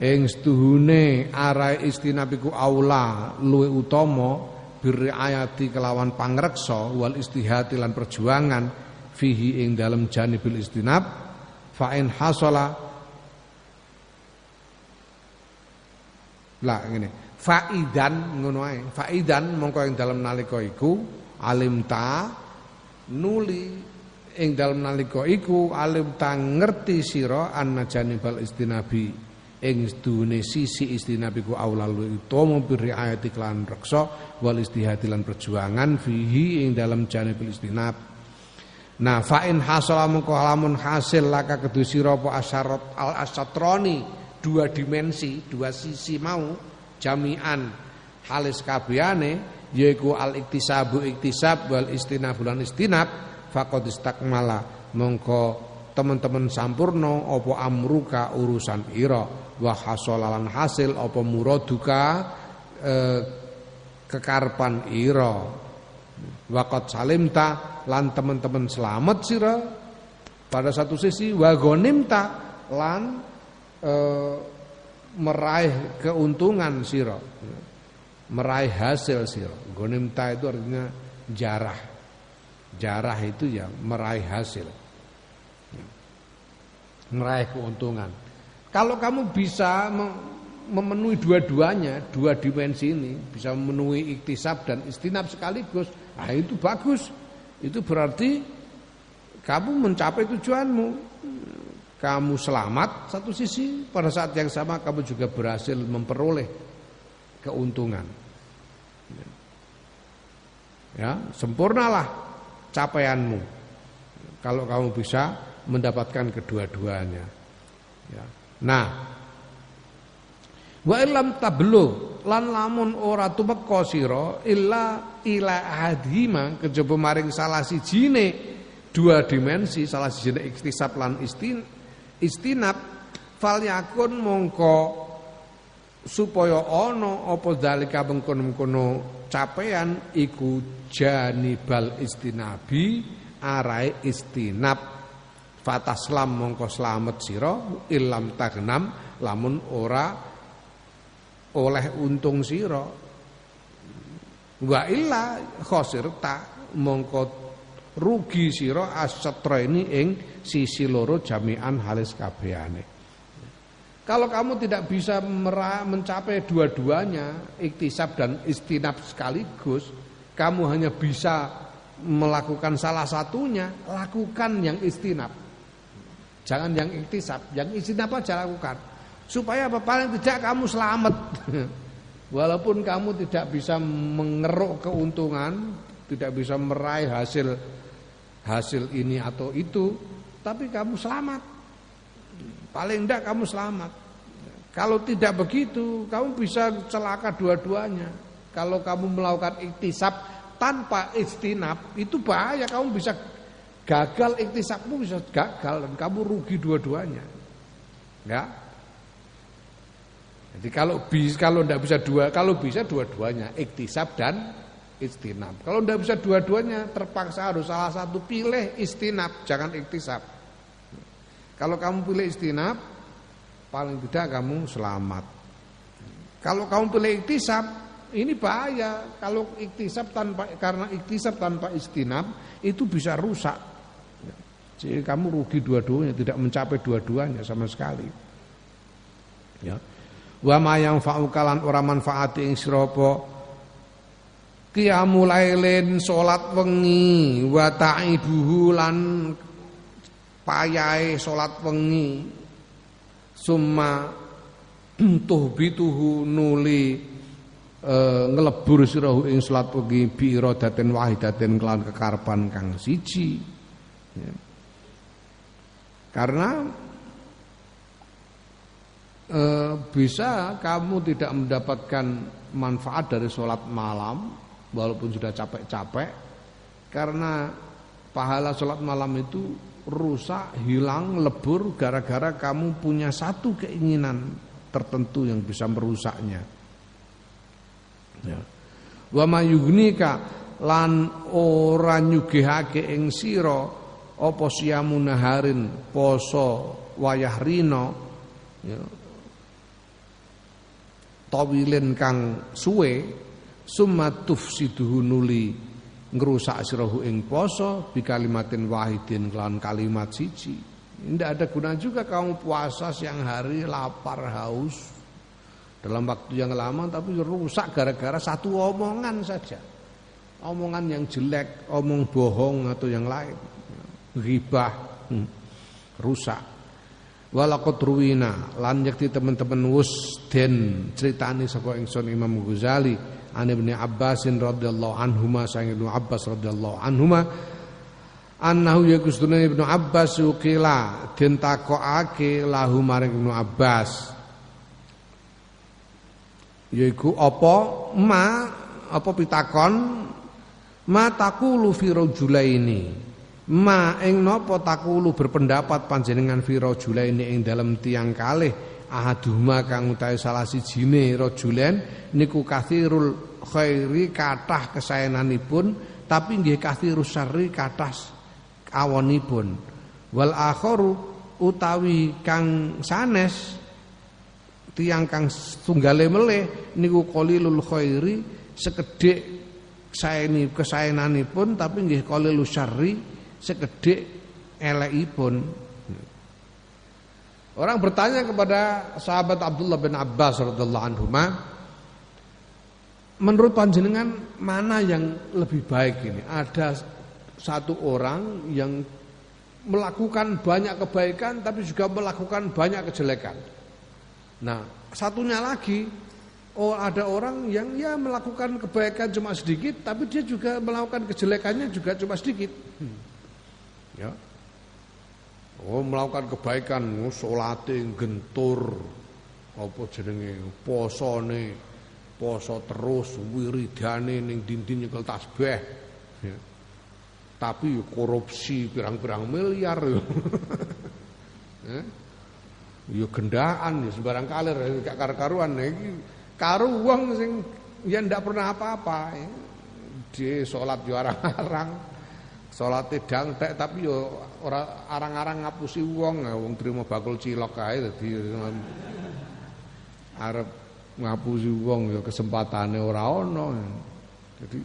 ing setuhune arai istinabiku aula luwe utama birriayati kelawan pangreksa wal istihati lan perjuangan fihi ing dalam janibil istinab fa in hasala Lah ngene. Faidan ngono ae. Faidan mongko ing dalem nalika iku alim ta nuli ing dalem nalika iku alim ta ngerti sira anna janibal istinabi ing sedune sisi istinabi ku aulal utama bi riayati klan reksa wal istihadi lan perjuangan fihi ing dalam janibil istinab Nah fa in hasala mengko lamun hasil laka kedu apa asyarat al asatroni dua dimensi, dua sisi mau jami'an halis kabehane yaiku al iktisabu iktisab wal istinab bulan istinab faqad istakmala. Mongko teman-teman sampurno apa amruka urusan ira? Wa hasolalan hasil apa muraduka eh, kekarpan ira? Waqat salimta lan teman-teman selamat sira pada satu sisi wa ghanimta lan eh, meraih keuntungan sira meraih hasil sira ghanimta itu artinya jarah jarah itu ya meraih hasil meraih keuntungan. Kalau kamu bisa memenuhi dua-duanya, dua dimensi ini, bisa memenuhi iktisab dan istinab sekaligus, nah itu bagus. Itu berarti kamu mencapai tujuanmu. Kamu selamat satu sisi, pada saat yang sama kamu juga berhasil memperoleh keuntungan. Ya, sempurnalah capaianmu. Kalau kamu bisa mendapatkan kedua-duanya. Ya. Nah, wa ilam tablu lan lamun ora tumeka sira illa ila ahadima kejaba maring salah sijine dua dimensi salah sijine iktisab lan istin istinab fal yakun mongko supaya ana apa dalika mengkono-mengkono capean iku janibal istinabi arai istinab Fataslam mongko slamet sira ilam tagnam lamun ora oleh untung sira. Wa illa khosirta mongko rugi sira ini ing sisi loro jami'an halis kabehane. Kalau kamu tidak bisa mencapai dua-duanya, iktisab dan istinab sekaligus, kamu hanya bisa melakukan salah satunya, lakukan yang istinab. Jangan yang iktisab, yang apa aja lakukan. Supaya apa? Paling tidak kamu selamat. [LAUGHS] Walaupun kamu tidak bisa mengeruk keuntungan, tidak bisa meraih hasil hasil ini atau itu, tapi kamu selamat. Paling tidak kamu selamat. Kalau tidak begitu, kamu bisa celaka dua-duanya. Kalau kamu melakukan iktisab tanpa istinab, itu bahaya kamu bisa Gagal iktisabmu bisa gagal dan kamu rugi dua-duanya. Ya. Jadi kalau bisa kalau tidak bisa dua, kalau bisa dua-duanya, iktisab dan istinab. Kalau tidak bisa dua-duanya, terpaksa harus salah satu pilih istinab, jangan iktisab. Kalau kamu pilih istinab, paling tidak kamu selamat. Kalau kamu pilih iktisab, ini bahaya. Kalau iktisab tanpa karena iktisab tanpa istinab itu bisa rusak jadi kamu rugi dua-duanya, tidak mencapai dua-duanya sama sekali. Ya. Wa ma yang fa'ukalan ora manfaati ing sira qiyamul lailin salat wengi wa ta'iduhu lan payahe salat wengi summa tuhbituhu nuli e, ngelebur sirahu ing salat wengi bi iradatin wahidatin kelan kekarepan kang siji ya. Karena e, bisa kamu tidak mendapatkan manfaat dari sholat malam walaupun sudah capek-capek karena pahala sholat malam itu rusak, hilang, lebur gara-gara kamu punya satu keinginan tertentu yang bisa merusaknya. Ya. Wa mayugnika lan ora nyugihake ing sira apa siamu naharin poso wayah rino ya, tawilin kang suwe summa tufsiduhu nuli ngrusak sirahu ing poso bi kalimatin wahidin kelawan kalimat siji. Tidak ada guna juga kamu puasa siang hari lapar haus. Dalam waktu yang lama tapi rusak gara-gara satu omongan saja. Omongan yang jelek omong bohong atau yang lain. Ghibah hmm, rusak. Walaqad ruwina lan yakti teman-teman wus den critani saka Imam Ghazali an Ibnu Abbasin radhiyallahu anhuma sang Ibnu Abbas radhiyallahu anhuma annahu yakustuna Ibnu Abbas ukila den takokake lahu maring Ibnu Abbas yaiku apa ma apa pitakon ma taqulu fi rajulaini Ma ing napa takulu berpendapat panjenengan fi rajulaini ing dalam tiang kalih ahaduma kang utawi salah sijine rajulan niku kathirul khairi kathah kesayananipun tapi nggih kathirus syarri kathah awonipun wal akharu utawi kang sanes tiang kang tunggale meleh niku qalilul khairi sekedhik saeni kesayananipun tapi nggih qalilus syarri sekedek eleipun. Orang bertanya kepada sahabat Abdullah bin Abbas radhiyallahu anhu, menurut panjenengan mana yang lebih baik ini? Ada satu orang yang melakukan banyak kebaikan tapi juga melakukan banyak kejelekan. Nah, satunya lagi oh ada orang yang ya melakukan kebaikan cuma sedikit tapi dia juga melakukan kejelekannya juga cuma sedikit. Hmm. Ya. Oh melakukan kebaikan, oh, salate gentur, apa jenenge posone, poso terus wiridane ning dinding nyekel tasbih. Ya. Tapi korupsi pirang-pirang miliar ya. [LAUGHS] ya. Ya gendaan ya sembarang kalir gak kar-karuan iki karo wong sing ya ndak pernah apa-apa ya. Dia sholat yo arang-arang Salat dangtek tapi yo ora arang-arang ngapusi wong, ya, wong trimo bakul cilok kae dadi arep ngapusi wong ya kesempatane ora ono. Jadi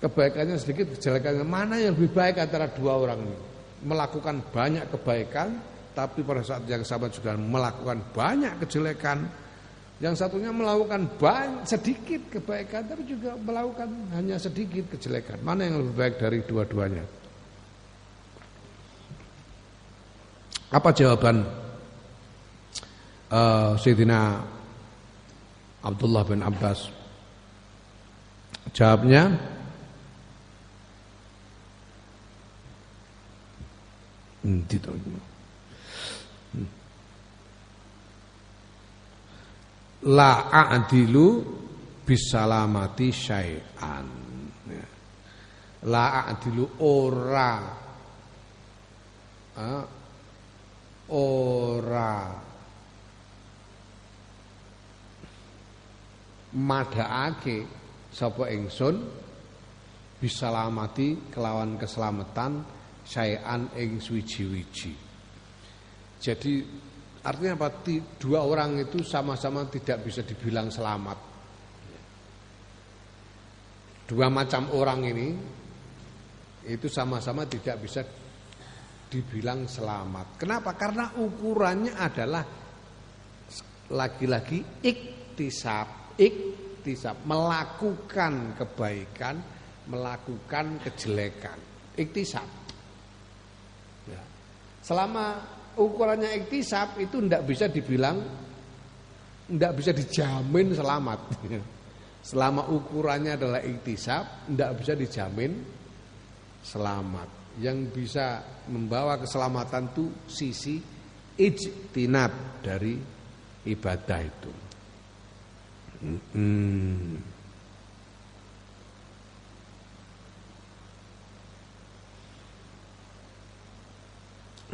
kebaikannya sedikit, kejelekannya mana yang lebih baik antara dua orang ini? Melakukan banyak kebaikan tapi pada saat yang sama juga melakukan banyak kejelekan yang satunya melakukan banyak, sedikit kebaikan tapi juga melakukan hanya sedikit kejelekan. Mana yang lebih baik dari dua-duanya? Apa jawaban uh, Sayyidina Abdullah bin Abbas? Jawabnya hmm, tidak. La a'dilu bisalamati syai'an. Ya. la a'dilu ora ora madhaake sapa ingsun bisalamati kelawan keselamatan syai'an ing suwiji-wiji jadi Artinya apa? Dua orang itu sama-sama tidak bisa dibilang selamat. Dua macam orang ini itu sama-sama tidak bisa dibilang selamat. Kenapa? Karena ukurannya adalah lagi-lagi iktisab, iktisab melakukan kebaikan, melakukan kejelekan. Iktisab. Ya. Selama ukurannya iktisab itu tidak bisa dibilang tidak bisa dijamin selamat. [LAUGHS] Selama ukurannya adalah iktisab, tidak bisa dijamin selamat. Yang bisa membawa keselamatan itu sisi ijtinab dari ibadah itu. Hmm.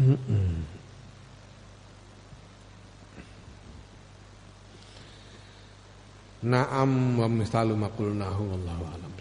Hmm. Naam wa misalu ma qulnahu wallahu alam.